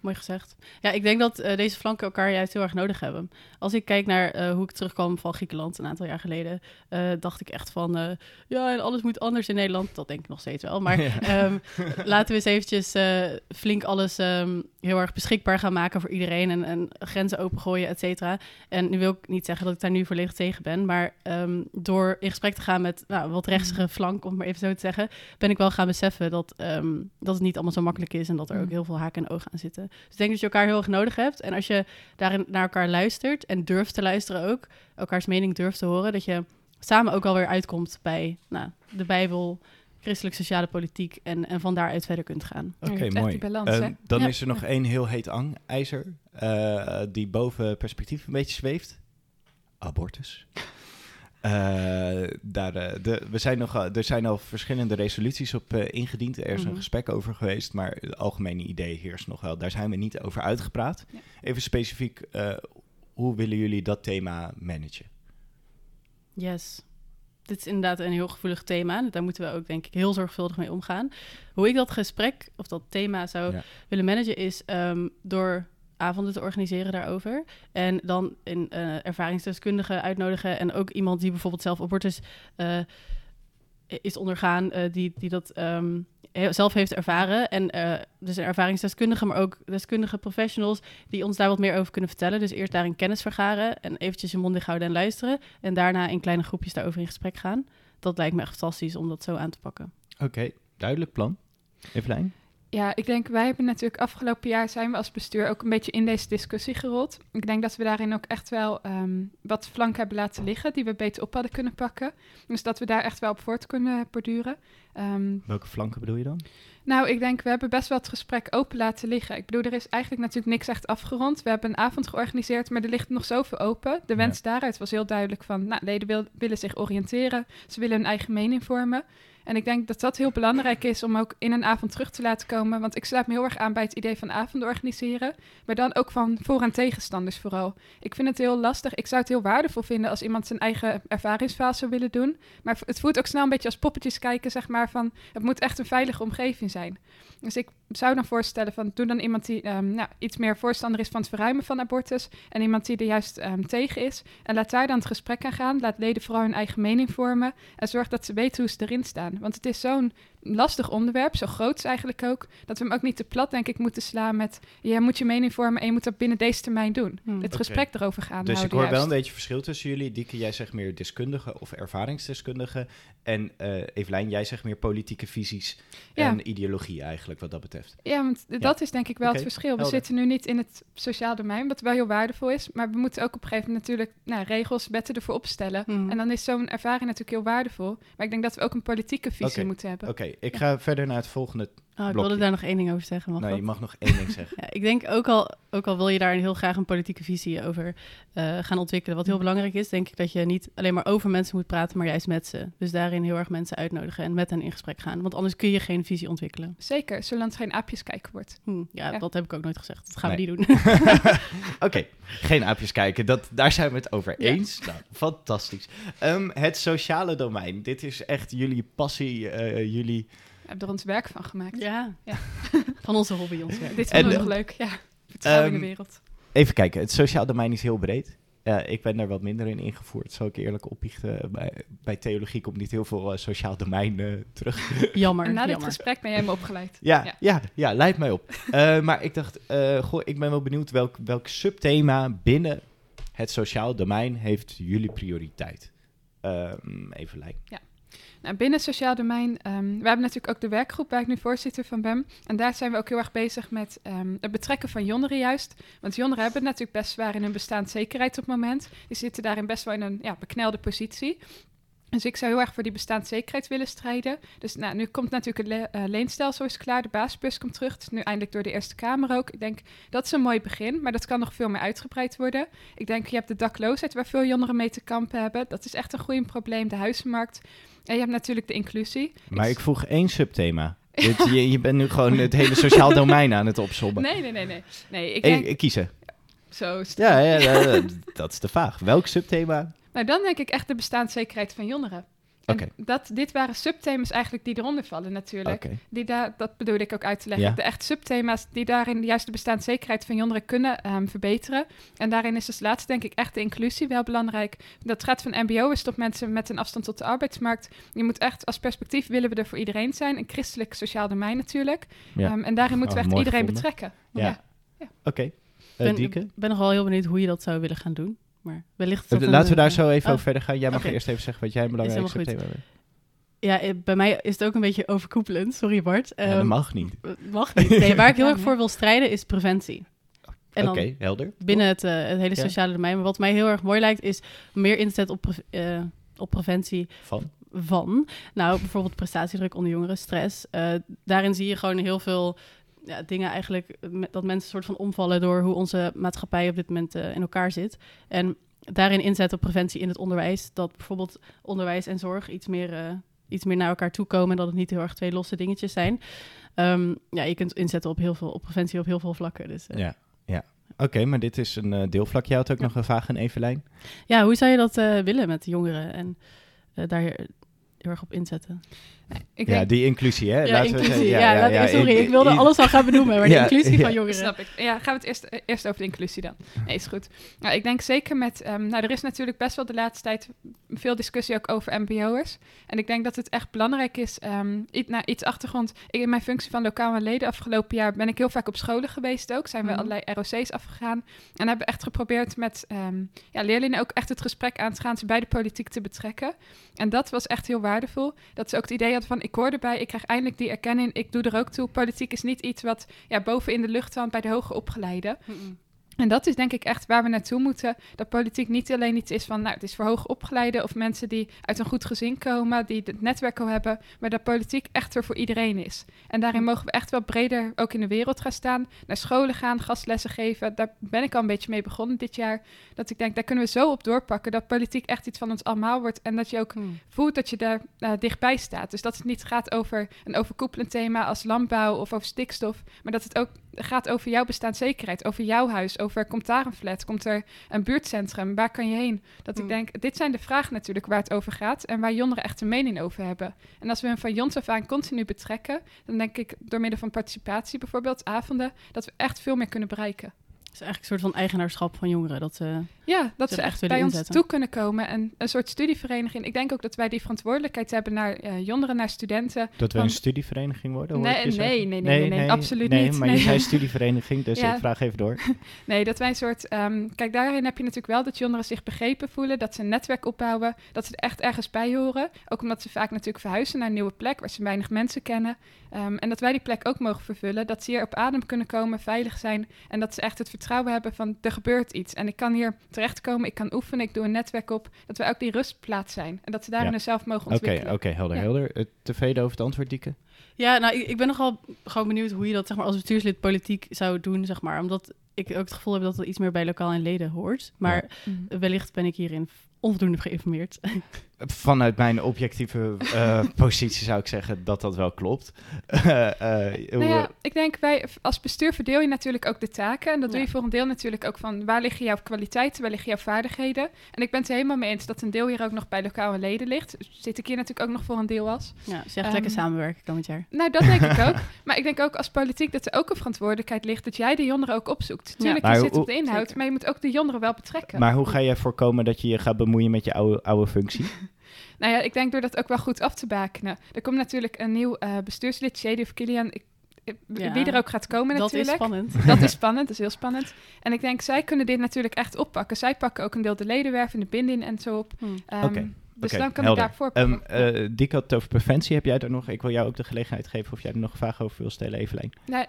Mooi gezegd. Ja, ik denk dat eh, deze flanken elkaar juist heel erg nodig hebben. Als ik kijk naar eh, hoe ik terugkwam van Griekenland een aantal jaar geleden, eh, dacht ik echt van, eh, ja, en alles moet anders in Nederland. Dat denk ik nog steeds wel. Maar Ja. ehm, laten we eens eventjes eh, flink alles ehm, heel erg beschikbaar gaan maken voor iedereen en, en grenzen opengooien, et cetera. En nu wil ik niet zeggen dat ik daar nu volledig tegen ben, maar ehm, door in gesprek te gaan met nou, wat rechtse flank, om het maar even zo te zeggen, ben ik wel gaan beseffen dat, ehm, dat het niet allemaal zo makkelijk is en dat er ook Mm. heel veel haken en ogen aan zitten. Dus ik denk dat je elkaar heel erg nodig hebt. En als je daarin naar elkaar luistert en durft te luisteren ook, elkaars mening durft te horen, dat je samen ook alweer uitkomt bij nou, de Bijbel, christelijk sociale politiek en, en van daaruit verder kunt gaan. Oké, mooi. die balans, Eh, hè? dan Ja. is er nog één heel heet ang ijzer eh, die boven perspectief een beetje zweeft. Abortus. Eh, daar, de, we zijn nog, er zijn al verschillende resoluties op eh, ingediend. Er is Mhm. een gesprek over geweest, maar het algemene idee heerst nog wel. Daar zijn we niet over uitgepraat. Ja. Even specifiek, eh, hoe willen jullie dat thema managen? Yes. Dit is inderdaad een heel gevoelig thema. Daar moeten we ook, denk ik, heel zorgvuldig mee omgaan. Hoe ik dat gesprek of dat thema zou Ja. willen managen, is ehm, door avonden te organiseren daarover. En dan een eh ervaringsdeskundige uitnodigen. En ook iemand die bijvoorbeeld zelf abortus eh, is ondergaan, eh, die, die dat ehm, zelf heeft ervaren. En eh, dus een ervaringsdeskundige, maar ook deskundige professionals die ons daar wat meer over kunnen vertellen. Dus eerst daarin kennis vergaren en eventjes je mond houden en luisteren. En daarna in kleine groepjes daarover in gesprek gaan. Dat lijkt me echt fantastisch om dat zo aan te pakken. Oké, duidelijk plan. Evelijn? Ja, ik denk, wij hebben natuurlijk afgelopen jaar zijn we als bestuur ook een beetje in deze discussie gerold. Ik denk dat we daarin ook echt wel ehm, wat flanken hebben laten liggen die we beter op hadden kunnen pakken. Dus dat we daar echt wel op voort kunnen borduren. Ehm, Welke flanken bedoel je dan? nou, ik denk, we hebben best wel het gesprek open laten liggen. Ik bedoel, er is eigenlijk natuurlijk niks echt afgerond. We hebben een avond georganiseerd, maar er ligt nog zoveel open. De wens daaruit was heel duidelijk van, nou, leden wil- willen zich oriënteren. Ze willen hun eigen mening vormen. En ik denk dat dat heel belangrijk is om ook in een avond terug te laten komen. Want ik sluit me heel erg aan bij het idee van avonden organiseren. Maar dan ook van voor- en tegenstanders vooral. Ik vind het heel lastig. Ik zou het heel waardevol vinden als iemand zijn eigen ervaringsverhaal zou willen doen. Maar het voelt ook snel een beetje als poppetjes kijken, zeg maar. Van het moet echt een veilige omgeving zijn. Dus ik zou dan voorstellen van doe dan iemand die ehm, nou, iets meer voorstander is van het verruimen van abortus. En iemand die er juist ehm, tegen is. En laat daar dan het gesprek aan gaan. Laat leden vooral hun eigen mening vormen. En zorg dat ze weten hoe ze erin staan. Want het is zo'n lastig onderwerp, zo groot eigenlijk ook, dat we hem ook niet te plat, denk ik, moeten slaan met je moet je mening vormen en je moet dat binnen deze termijn doen. Hmm. Het gesprek erover gaan Dus ik hoor wel een beetje verschil tussen jullie. Dieke, jij zegt meer deskundige of ervaringsdeskundige. En eh Evelijn, jij zegt meer politieke visies Ja. en ideologie eigenlijk, wat dat betreft. Ja, want dat is denk ik wel het verschil. We helder. zitten nu niet in het sociaal domein, wat wel heel waardevol is. Maar we moeten ook op een gegeven moment natuurlijk nou, regels, wetten ervoor opstellen. Mhm. En dan is zo'n ervaring natuurlijk heel waardevol. Maar ik denk dat we ook een politieke visie moeten hebben. Oké, ik ga verder naar het volgende. Oh, ik Blokje. wilde daar nog één ding over zeggen. Mag nou, dat? je mag nog één ding zeggen. Ja, ik denk ook al, ook al wil je daar een heel graag een politieke visie over eh, gaan ontwikkelen. Wat heel belangrijk is, denk ik dat je niet alleen maar over mensen moet praten, maar juist met ze. Dus daarin heel erg mensen uitnodigen en met hen in gesprek gaan. Want anders kun je geen visie ontwikkelen. Zeker, zolang het geen aapjes kijken wordt. Hm, ja, Ja. dat heb ik ook nooit gezegd. Dat gaan Nee. we niet doen. Oké, geen aapjes kijken. Dat, daar zijn we het over Ja. eens. Nou, fantastisch. Ehm, het sociale domein. Dit is echt jullie passie, eh, jullie... Hebben er ons werk van gemaakt. ja. Ja. van onze hobby, ons werk. Dit is wel heel leuk, ja. Vertrouwen in Ehm, de wereld. Even kijken, het sociaal domein is heel breed. Eh, ik ben daar wat minder in ingevoerd, zal ik eerlijk opbiechten. Bij, bij theologie komt niet heel veel eh, sociaal domein eh, terug. Jammer, En na dit jammer. gesprek ben jij me opgeleid. Ja, Ja. ja. ja, leidt mij op. Eh, maar ik dacht, eh, goh, ik ben wel benieuwd welk, welk subthema binnen het sociaal domein heeft jullie prioriteit? Ehm even lijken. Nou, binnen sociaal domein, ehm, we hebben natuurlijk ook de werkgroep waar ik nu voorzitter van ben. En daar zijn we ook heel erg bezig met ehm, het betrekken van jongeren juist. Want jongeren hebben natuurlijk best zwaar in hun bestaanszekerheid op het moment. Die zitten daarin best wel in een ja, beknelde positie. Dus ik zou heel erg voor die bestaanszekerheid willen strijden. Dus nou, nu komt natuurlijk het le- eh, leenstelsel is klaar, de basisbus komt terug. Het is nu eindelijk door de Eerste Kamer ook. Ik denk, dat is een mooi begin, maar dat kan nog veel meer uitgebreid worden. Ik denk, je hebt de dakloosheid waar veel jongeren mee te kampen hebben. Dat is echt een groeiend probleem, de huizenmarkt. En je hebt natuurlijk de inclusie. Maar Ik- ik vroeg één subthema. Dit, je, je bent nu gewoon het hele sociaal domein aan het opzommen. Nee, nee, nee, nee. Nee, ik denk, kiezen. zo ja, ja, dat is de vraag. Welk subthema? Nou, dan denk ik echt de bestaanszekerheid van jongeren. En Oké. dat, dit waren subthema's eigenlijk die eronder vallen natuurlijk. Die daar, dat bedoelde ik ook uit te leggen. Ja. De echt subthema's die daarin juist de bestaanszekerheid van jongeren kunnen ehm, verbeteren. En daarin is als laatste denk ik echt de inclusie wel belangrijk. Dat gaat van mbo'ers tot mensen met een afstand tot de arbeidsmarkt. Je moet echt als perspectief willen we er voor iedereen zijn. Een christelijk sociaal domein natuurlijk. Ja. Ehm, en daarin moeten we Oh, echt iedereen gevonden. betrekken. Ja. Ja. Oké. Ik Eh, ben, Dieke? ben nogal heel benieuwd hoe je dat zou willen gaan doen. Maar wellicht... Eh, een, Laten we daar eh, zo even oh. over verder gaan. Jij mag eerst even zeggen wat jij een belangrijk subthema vindt. Ja, eh, bij mij is het ook een beetje overkoepelend. Sorry Bart. Ja, dat Ehm, mag niet. Mag niet. Nee, waar ik heel erg voor wil strijden is preventie. En Oké, helder. binnen het, eh, het hele Ja. sociale domein. Maar wat mij heel erg mooi lijkt, is meer inzet op, pre- eh, op preventie Van? van. Nou, bijvoorbeeld prestatiedruk onder jongeren, stress. Eh, daarin zie je gewoon heel veel ja, dingen eigenlijk... eh, dat mensen soort van omvallen door hoe onze maatschappij op dit moment eh, in elkaar zit. En daarin inzet op preventie in het onderwijs. Dat bijvoorbeeld onderwijs en zorg iets meer... eh, iets meer naar elkaar toe komen en dat het niet heel erg twee losse dingetjes zijn. Ehm, ja, je kunt inzetten op heel veel, op preventie op heel veel vlakken. Dus, Ja. ja. Oké, maar dit is een deelvlak. Jij had ook Ja. nog een vraag aan Evelijn. Ja, hoe zou je dat willen met de jongeren en daar heel erg op inzetten? Ik Ja, denk, die inclusie, hè? Ja, Laten we inclusie. zeggen. Ja, laat- sorry, ik, wilde alles al gaan benoemen, maar de Ja, inclusie ja. van jongeren. Snap ik. Ja, gaan we het eerst, eh, eerst over de inclusie dan. Nee, is goed. Nou, ik denk zeker met... ehm, nou, er is natuurlijk best wel de laatste tijd veel discussie ook over mbo'ers. En ik denk dat het echt belangrijk is... ehm iets, nou, iets achtergrond. Ik, in mijn functie van lokaal en leden afgelopen jaar... ben ik heel vaak op scholen geweest ook. Zijn we Mhm. allerlei ROC's afgegaan. En hebben echt geprobeerd met ehm, ja, leerlingen ook echt het gesprek aan te gaan... ze bij de politiek te betrekken. En dat was echt heel waardevol. Dat ze ook het idee van... ik hoor erbij, ik krijg eindelijk die erkenning... ik doe er ook toe. Politiek is niet iets wat ja, boven in de lucht hangt bij de hoger opgeleiden. En dat is denk ik echt waar we naartoe moeten. Dat politiek niet alleen iets is van, nou, het is voor hoger opgeleiden of mensen die uit een goed gezin komen, die het netwerk al hebben, maar dat politiek echt er voor iedereen is. En daarin mogen we echt wel breder ook in de wereld gaan staan, naar scholen gaan, gastlessen geven. Daar ben ik al een beetje mee begonnen dit jaar. Dat ik denk, daar kunnen we zo op doorpakken, dat politiek echt iets van ons allemaal wordt en dat je ook Hmm. voelt dat je daar eh, dichtbij staat. Dus dat het niet gaat over een overkoepelend thema als landbouw of over stikstof, maar dat het ook gaat over jouw bestaanszekerheid, over jouw huis, over komt daar een flat, komt er een buurtcentrum, waar kan je heen? Dat ik Mm. denk, dit zijn de vragen natuurlijk waar het over gaat en waar jongeren echt een mening over hebben. En als we hen van jongs af aan continu betrekken, dan denk ik door middel van participatie bijvoorbeeld, avonden, dat we echt veel meer kunnen bereiken. Het is eigenlijk een soort van eigenaarschap van jongeren. Dat, eh, Ja, dat Ze ze echt willen bij ons inzetten. toe kunnen komen en een soort studievereniging. Ik denk ook dat wij die verantwoordelijkheid hebben naar eh, jongeren, naar studenten. Dat we een studievereniging worden? hoor Nee, nee, nee, nee, nee, nee, absoluut nee, niet. maar Nee. je zei studievereniging, dus Ja. ik vraag even door. Nee, dat wij een soort. ehm, kijk, daarin heb je natuurlijk wel dat jongeren zich begrepen voelen, dat ze een netwerk opbouwen, dat ze er echt ergens bij horen. Ook omdat ze vaak natuurlijk verhuizen naar een nieuwe plek waar ze weinig mensen kennen. Ehm, en dat wij die plek ook mogen vervullen, dat ze hier op adem kunnen komen, veilig zijn en dat ze echt het vertrouwen hebben van er gebeurt iets. En ik kan hier terechtkomen, ik kan oefenen, ik doe een netwerk op, dat wij ook die rustplaats zijn en dat ze daarin Ja. zelf mogen Oké, ontwikkelen. oké, helder, Ja. helder. Eh, tevreden over het antwoord, Dieke? Ja, nou, ik, ik ben nogal gewoon benieuwd hoe je dat zeg maar, als bestuurslid politiek zou doen, zeg maar. Omdat ik ook het gevoel heb dat het iets meer bij lokaal en leden hoort. Maar Mhm. wellicht ben ik hierin onvoldoende geïnformeerd. Vanuit mijn objectieve eh, positie zou ik zeggen dat dat wel klopt. Eh, eh, Nou ja, ik denk wij als bestuur verdeel je natuurlijk ook de taken. En dat doe Ja. je voor een deel natuurlijk ook van waar liggen jouw kwaliteiten, waar liggen jouw vaardigheden. En ik ben het er helemaal mee eens dat een deel hier ook nog bij lokale leden ligt. Zit ik hier natuurlijk ook nog voor een deel als. ja, zeg Ehm, lekker samenwerken komend jaar. Nou, dat denk ik ook. Maar ik denk ook als politiek dat er ook een verantwoordelijkheid ligt dat jij de jongeren ook opzoekt. Tuurlijk, Maar je zit op de inhoud, Zeker. maar je moet ook de jongeren wel betrekken. Maar hoe ga jij voorkomen dat je je gaat bemoeien met je oude, oude functie? Nou ja, ik denk door dat ook wel goed af te bakenen. Er komt natuurlijk een nieuw eh, bestuurslid, Shady of Kilian. Ik, ik- Ja, wie er ook gaat komen Dat is natuurlijk. spannend. Dat is spannend, dat is heel spannend. En ik denk, zij kunnen dit natuurlijk echt oppakken. Zij pakken ook een deel de ledenwerf en de binding en zo op. Hm. Ehm, Oké. Dus dan kan helder. ik daarvoor... Ehm eh, Dick had het over preventie. Heb jij daar nog... Ik wil jou ook de gelegenheid geven of jij er nog vraag over wil stellen, Evelijn. Nou,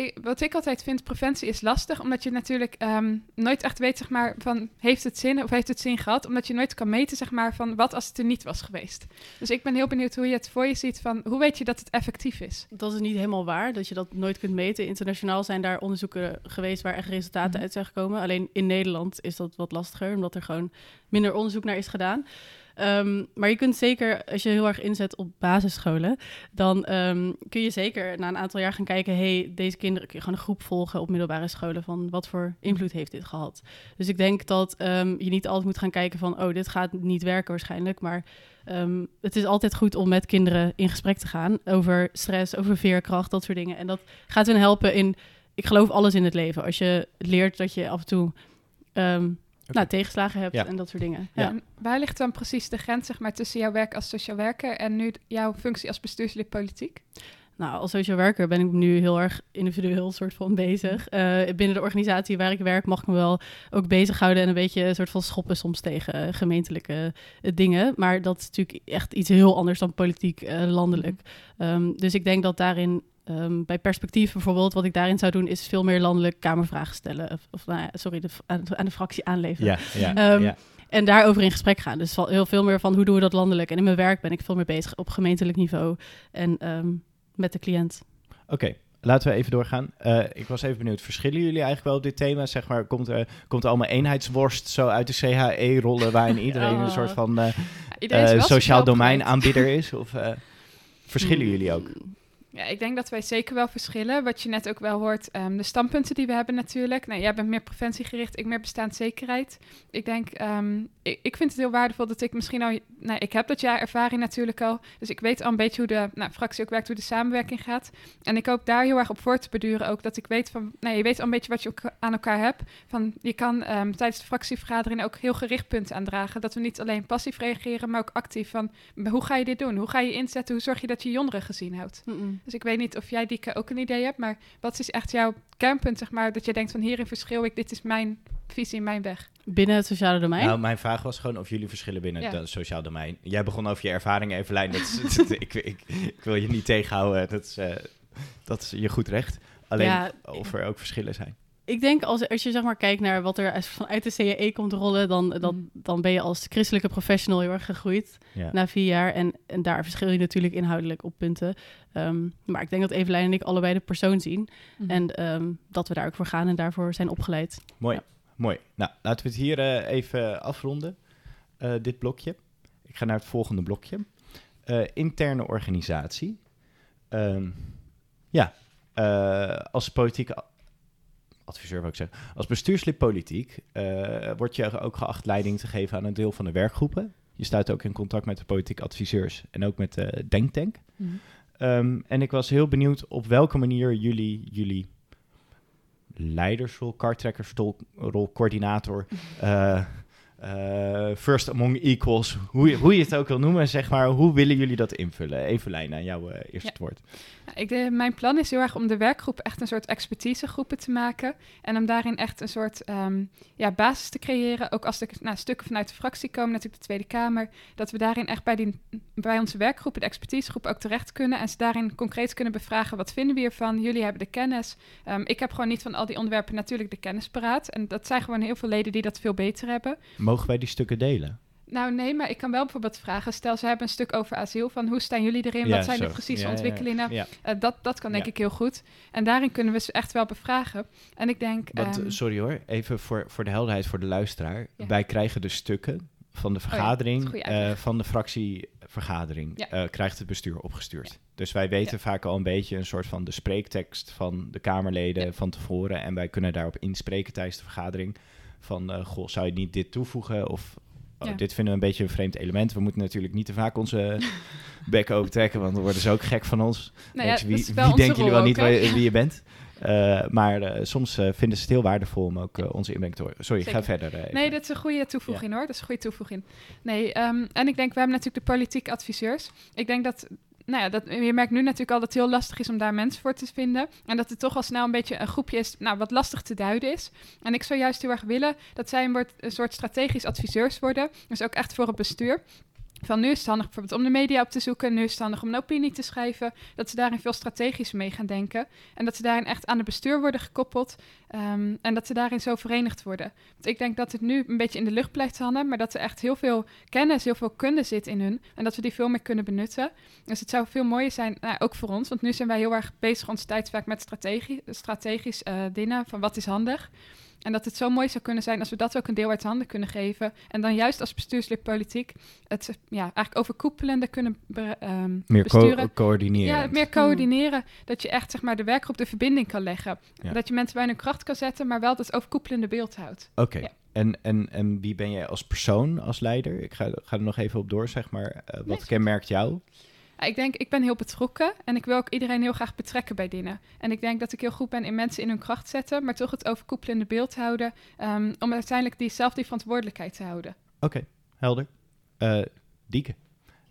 ik- wat ik altijd vind, preventie is lastig, omdat je natuurlijk ehm, nooit echt weet, zeg maar, van heeft het zin of heeft het zin gehad, omdat je nooit kan meten, zeg maar, van wat als het er niet was geweest. Dus ik ben heel benieuwd hoe je het voor je ziet, van hoe weet je dat het effectief is? Dat is niet helemaal waar, dat je dat nooit kunt meten. Internationaal zijn daar onderzoeken geweest waar echt resultaten Mhm. uit zijn gekomen. Alleen in Nederland is dat wat lastiger, omdat er gewoon minder onderzoek naar is gedaan. Ehm, maar je kunt zeker, als je heel erg inzet op basisscholen, dan ehm, kun je zeker na een aantal jaar gaan kijken, hey, deze kinderen, kun je gewoon een groep volgen op middelbare scholen, van wat voor invloed heeft dit gehad? Dus ik denk dat ehm, je niet altijd moet gaan kijken van, oh, dit gaat niet werken waarschijnlijk, maar het is altijd goed om met kinderen in gesprek te gaan over stress, over veerkracht, dat soort dingen. En dat gaat hun helpen in, ik geloof alles in het leven. Als je leert dat je af en toe nou, tegenslagen hebt Ja. en dat soort dingen. Ja. Ja. En waar ligt dan precies de grens, zeg maar, tussen jouw werk als sociaal werker en nu jouw functie als bestuurslid politiek? Nou, als social werker ben ik nu heel erg individueel soort van bezig. Eh, binnen de organisatie waar ik werk mag ik me wel ook bezighouden en een beetje een soort van schoppen soms tegen eh, gemeentelijke eh, dingen. Maar dat is natuurlijk echt iets heel anders dan politiek landelijk. Ehm, dus ik denk dat daarin ehm, bij perspectief bijvoorbeeld, wat ik daarin zou doen, is veel meer landelijk kamervragen stellen. Of, of nou ja, sorry, de, aan, aan de fractie aanleveren. Ja, ja, Ehm, ja. En daarover in gesprek gaan. Dus heel veel meer van hoe doen we dat landelijk. En in mijn werk ben ik veel meer bezig op gemeentelijk niveau en ehm, met de cliënt. Oké, laten we even doorgaan. Eh, ik was even benieuwd, verschillen jullie eigenlijk wel op dit thema? Zeg maar, komt er, komt er allemaal eenheidsworst zo uit de CHE-rollen... waarin iedereen een soort van eh, eh, sociaal domein aanbieder is? Of verschillen jullie ook? Ja, ik denk dat wij zeker wel verschillen. Wat je net ook wel hoort, ehm, de standpunten die we hebben natuurlijk. Nou, jij bent meer preventiegericht, ik meer bestaanszekerheid. Ik denk, ehm, ik, ik vind het heel waardevol dat ik misschien al... Nou, ik heb dat jaar ervaring natuurlijk al. Dus ik weet al een beetje hoe de nou, fractie ook werkt, hoe de samenwerking gaat. En ik hoop daar heel erg op voor te beduren ook. Dat ik weet van, nou, je weet al een beetje wat je aan elkaar hebt. Van, je kan ehm, tijdens de fractievergadering ook heel gericht punten aandragen. Dat we niet alleen passief reageren, maar ook actief. Van, hoe ga je dit doen? Hoe ga je inzetten? Hoe zorg je dat je jongeren gezien houdt? Mm-mm. Dus ik weet niet of jij Dieke ook een idee hebt, maar wat is echt jouw kernpunt, zeg maar, dat je denkt van hierin verschil ik, dit is mijn visie, mijn weg. Binnen het sociale domein. Nou, mijn vraag was gewoon of jullie verschillen binnen Ja. het sociaal domein. Jij begon over je ervaringen, Evelijn. Dat is, dat- ik, ik, ik wil je niet tegenhouden. Dat is, eh, dat is je goed recht. Alleen Ja. of er ook verschillen zijn. Ik denk als, als je zeg maar kijkt naar wat er uit- vanuit de CAE komt rollen, dan, dan, Mhm. dan ben je als christelijke professional heel erg gegroeid Ja. na vier jaar. En, en daar verschil je natuurlijk inhoudelijk op punten. Ehm, maar ik denk dat Evelijn en ik allebei de persoon zien. Mhm. En ehm, dat we daar ook voor gaan en daarvoor zijn opgeleid. Mooi, Ja. mooi. Nou, laten we het hier eh, even afronden, eh, dit blokje. Ik ga naar het volgende blokje. Eh, interne organisatie. Ehm, ja, als politieke adviseur wil ik zeggen. Als bestuurslid politiek eh, word je ook geacht leiding te geven aan een deel van de werkgroepen. Je staat ook in contact met de politieke adviseurs en ook met de Denktank. Mhm. Ehm, en ik was heel benieuwd op welke manier jullie jullie leidersrol, karttrekkersrol, rol, coördinator, eh, eh, first among equals, hoe je, hoe je het ook wil noemen, zeg maar, hoe willen jullie dat invullen? Evelijn, aan jou eh, eerst Ja. het woord. Ik, mijn plan is heel erg om de werkgroep echt een soort expertisegroepen te maken. En om daarin echt een soort ehm, ja, basis te creëren. Ook als er nou, stukken vanuit de fractie komen, natuurlijk de Tweede Kamer. Dat we daarin echt bij, die, bij onze werkgroepen, de expertisegroep, ook terecht kunnen. En ze daarin concreet kunnen bevragen, wat vinden we hiervan? Jullie hebben de kennis. Ehm, ik heb gewoon niet van al die onderwerpen natuurlijk de kennis paraat. En dat zijn gewoon heel veel leden die dat veel beter hebben. Mogen wij die stukken delen? Nou nee, maar ik kan wel bijvoorbeeld vragen. Stel, ze hebben een stuk over asiel. Van hoe staan jullie erin? Ja, wat zijn zo. de precieze Ja, ontwikkelingen? Ja, Eh, dat, dat kan denk ik heel goed. En daarin kunnen we ze echt wel bevragen. En ik denk... want, ehm, sorry hoor, even voor, voor de helderheid voor de luisteraar. Wij krijgen de stukken van de Oh vergadering, eh, van de fractievergadering, eh, krijgt het bestuur opgestuurd. Dus wij weten vaak al een beetje een soort van de spreektekst van de Kamerleden van tevoren. En wij kunnen daarop inspreken tijdens de vergadering. Van, goh, zou je niet dit toevoegen? Of oh, Ja. dit vinden we een beetje een vreemd element. We moeten natuurlijk niet te vaak onze bek open trekken, want dan worden ze ook gek van ons. nou ja, wie wie denken jullie wel niet ook, wie, wie je bent? Eh, maar eh, soms eh, vinden ze het heel waardevol om ook onze inbreng te horen. Sorry, ga verder. Nee, dat is een goede toevoeging hoor. Dat is een goede toevoeging. Nee, ehm, en ik denk, we hebben natuurlijk de politieke adviseurs. Ik denk dat, nou ja, dat, je merkt nu natuurlijk al dat het heel lastig is om daar mensen voor te vinden. En dat het toch al snel een beetje een groepje is, nou, wat lastig te duiden is. En ik zou juist heel erg willen dat zij een, een soort strategisch adviseurs worden. Dus ook echt voor het bestuur. Van nu is het handig bijvoorbeeld om de media op te zoeken, nu is het handig om een opinie te schrijven, dat ze daarin veel strategisch mee gaan denken en dat ze daarin echt aan het bestuur worden gekoppeld ehm, en dat ze daarin zo verenigd worden. Want ik denk dat het nu een beetje in de lucht blijft hangen, maar dat er echt heel veel kennis, heel veel kunde zit in hun en dat we die veel meer kunnen benutten. Dus het zou veel mooier zijn, nou, ook voor ons, want nu zijn wij heel erg bezig ons tijdswerk met strategie, strategisch uh, dingen, van wat is handig. En dat het zo mooi zou kunnen zijn als we dat ook een deel uit handen kunnen geven. En dan juist als bestuurslid politiek het ja, eigenlijk overkoepelende kunnen um, meer besturen. Co coördineren. Ja, meer coördineren. Dat je echt zeg maar, de werkgroep de verbinding kan leggen. Dat je mensen bij hun kracht kan zetten, maar wel dat overkoepelende beeld houdt. Oké. En, en, en wie ben jij als persoon, als leider? Ik ga, ga er nog even op door, zeg maar. Uh, wat kenmerkt jou? Ik denk, ik ben heel betrokken en ik wil ook iedereen heel graag betrekken bij dingen. En ik denk dat ik heel goed ben in mensen in hun kracht zetten, maar toch het overkoepelende beeld houden, um, om uiteindelijk die zelf die verantwoordelijkheid te houden. Oké, helder. Uh, Dieke,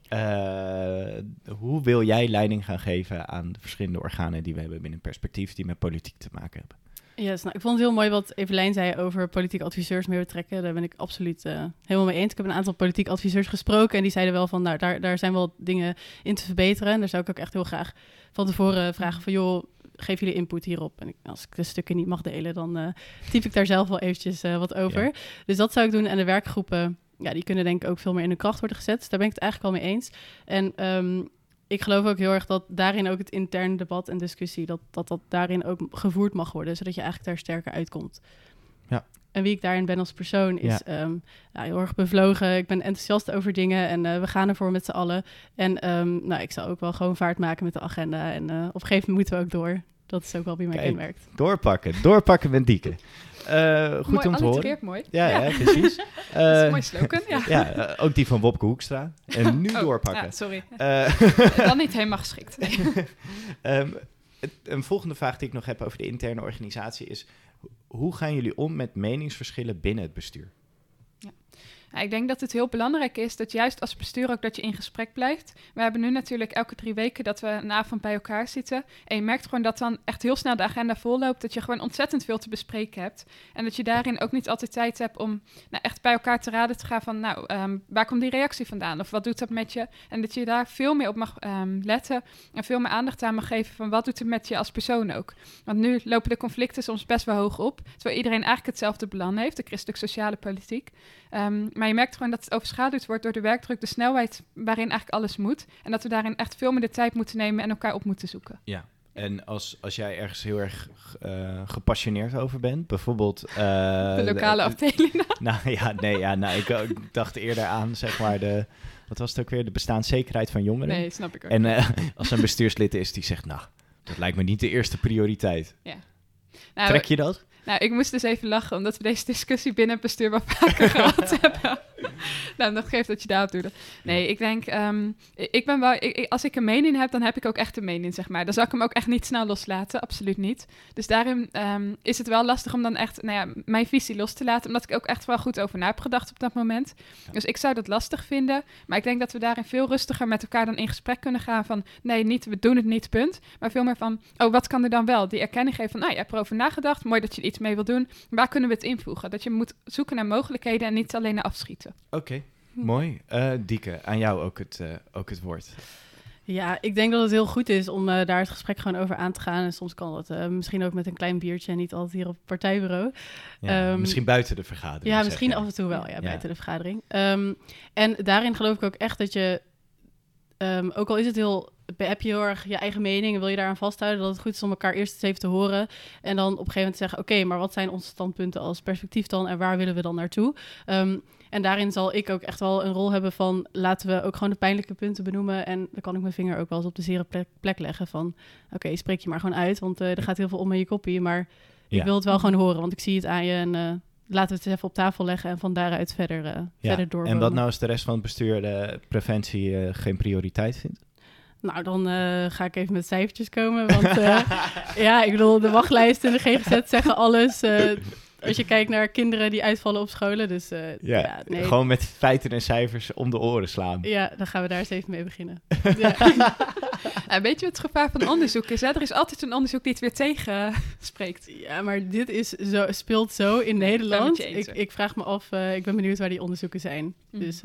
uh, hoe wil jij leiding gaan geven aan de verschillende organen die we hebben binnen perspectief die met politiek te maken hebben? Yes, nou, ik vond het heel mooi wat Evelijn zei over politiek adviseurs meer betrekken. Daar ben ik absoluut uh, helemaal mee eens. Ik heb een aantal politiek adviseurs gesproken en die zeiden wel van, nou, daar, daar zijn wel dingen in te verbeteren. En daar zou ik ook echt heel graag van tevoren vragen van, joh, geef jullie input hierop. En ik, als ik de stukken niet mag delen, dan uh, typ ik daar zelf wel eventjes uh, wat over. Dus dat zou ik doen. En de werkgroepen, ja, die kunnen denk ik ook veel meer in de kracht worden gezet. Dus daar ben ik het eigenlijk wel mee eens. En um, ik geloof ook heel erg dat daarin ook het interne debat en discussie, dat, dat dat daarin ook gevoerd mag worden, zodat je eigenlijk daar sterker uitkomt. Ja. En wie ik daarin ben als persoon is ja. Um, heel erg bevlogen. Ik ben enthousiast over dingen en uh, we gaan ervoor met z'n allen. En um, nou, ik zal ook wel gewoon vaart maken met de agenda. En uh, op een gegeven moment moeten we ook door. Dat is ook wel wie mij kenmerkt. Doorpakken, doorpakken met Dieke. Uh, goed mooi, om te horen. mooi. Ja, ja. ja precies. dat is een mooi slogan, ja. ja uh, ook die van Wopke Hoekstra. En nu oh, doorpakken. Ja, sorry. Dan niet helemaal geschikt. Nee. um, het, een volgende vraag die ik nog heb over de interne organisatie is... hoe gaan jullie om met meningsverschillen binnen het bestuur? Nou, ik denk dat het heel belangrijk is dat juist als bestuur ook dat je in gesprek blijft. We hebben nu natuurlijk elke drie weken dat we een avond bij elkaar zitten. En je merkt gewoon dat dan echt heel snel de agenda volloopt. Dat je gewoon ontzettend veel te bespreken hebt. En dat je daarin ook niet altijd tijd hebt om nou, echt bij elkaar te raden te gaan van... nou, um, waar komt die reactie vandaan? Of wat doet dat met je? En dat je daar veel meer op mag um, letten en veel meer aandacht aan mag geven van wat doet het met je als persoon ook. Want nu lopen de conflicten soms best wel hoog op. Terwijl iedereen eigenlijk hetzelfde belang heeft, de christelijk-sociale politiek. Um, maar je merkt gewoon dat het overschaduwd wordt door de werkdruk, de snelheid waarin eigenlijk alles moet. En dat we daarin echt veel meer de tijd moeten nemen en elkaar op moeten zoeken. Ja. En als, als jij ergens heel erg uh, gepassioneerd over bent, bijvoorbeeld... Uh, de lokale de, afdeling. nou ja, nee, ja, nou, ik, ik, dacht eerder aan, zeg maar, de... Wat was het ook weer? De bestaanszekerheid van jongeren. Nee, snap ik ook. En uh, als een bestuurslid is die zegt, nou, dat lijkt me niet de eerste prioriteit. Ja. Nou, Trek je dat? Nou, ik moest dus even lachen, omdat we deze discussie binnen het bestuur wel vaker gehad hebben. nou, dat geeft dat je daarop doet. Nee, ik denk, um, ik ben wel, ik, als ik een mening heb, dan heb ik ook echt een mening, zeg maar. Dan zal ik hem ook echt niet snel loslaten, absoluut niet. Dus daarin um, is het wel lastig om dan echt, nou ja, mijn visie los te laten, omdat ik ook echt wel goed over na heb gedacht op dat moment. Ja. Dus ik zou dat lastig vinden, maar ik denk dat we daarin veel rustiger met elkaar dan in gesprek kunnen gaan van, nee, niet, we doen het niet, punt. Maar veel meer van, oh, wat kan er dan wel? Die erkenning geven van, nou, je hebt erover nagedacht, mooi dat je er iets mee wil doen. Waar kunnen we het invoegen? Dat je moet zoeken naar mogelijkheden en niet alleen naar afschieten. Oké, okay, mooi. Uh, Dieke, aan jou ook het, uh, ook het woord. Ja, ik denk dat het heel goed is om uh, daar het gesprek gewoon over aan te gaan. En soms kan dat uh, misschien ook met een klein biertje en niet altijd hier op het partijbureau. Ja, um, misschien buiten de vergadering. Ja, misschien af en toe wel, ja, ja. buiten de vergadering. Um, en daarin geloof ik ook echt dat je, um, ook al is het heel heb je heel erg je eigen mening en wil je daaraan vasthouden, dat het goed is om elkaar eerst eens even te horen. En dan op een gegeven moment zeggen: Oké, okay, maar wat zijn onze standpunten als perspectief dan en waar willen we dan naartoe? En daarin zal ik ook echt wel een rol hebben van laten we ook gewoon de pijnlijke punten benoemen. En dan kan ik mijn vinger ook wel eens op de zere plek, plek leggen van oké, okay, spreek je maar gewoon uit, want uh, er gaat heel veel om in je kopie. Maar ja. ik wil het wel gewoon horen, want ik zie het aan je en uh, laten we het even op tafel leggen en van daaruit verder, uh, ja. verder door. En wat nou als de rest van het bestuur de preventie geen prioriteit vindt? Nou, dan uh, ga ik even met cijfertjes komen. Want uh, ja, ik bedoel, de wachtlijst en de GGZ zeggen alles. Uh, als je kijkt naar kinderen die uitvallen op scholen. Dus, ja, ja nee. gewoon met feiten en cijfers om de oren slaan. Ja, dan gaan we daar eens even mee beginnen. ja. ja, weet je wat het gevaar van onderzoek is? Hè? Er is altijd een onderzoek die het weer tegen spreekt. Ja, maar dit is zo, speelt zo in Nederland. Ik, ik, vraag me af, ik ben benieuwd waar die onderzoeken zijn. Mm. Dus...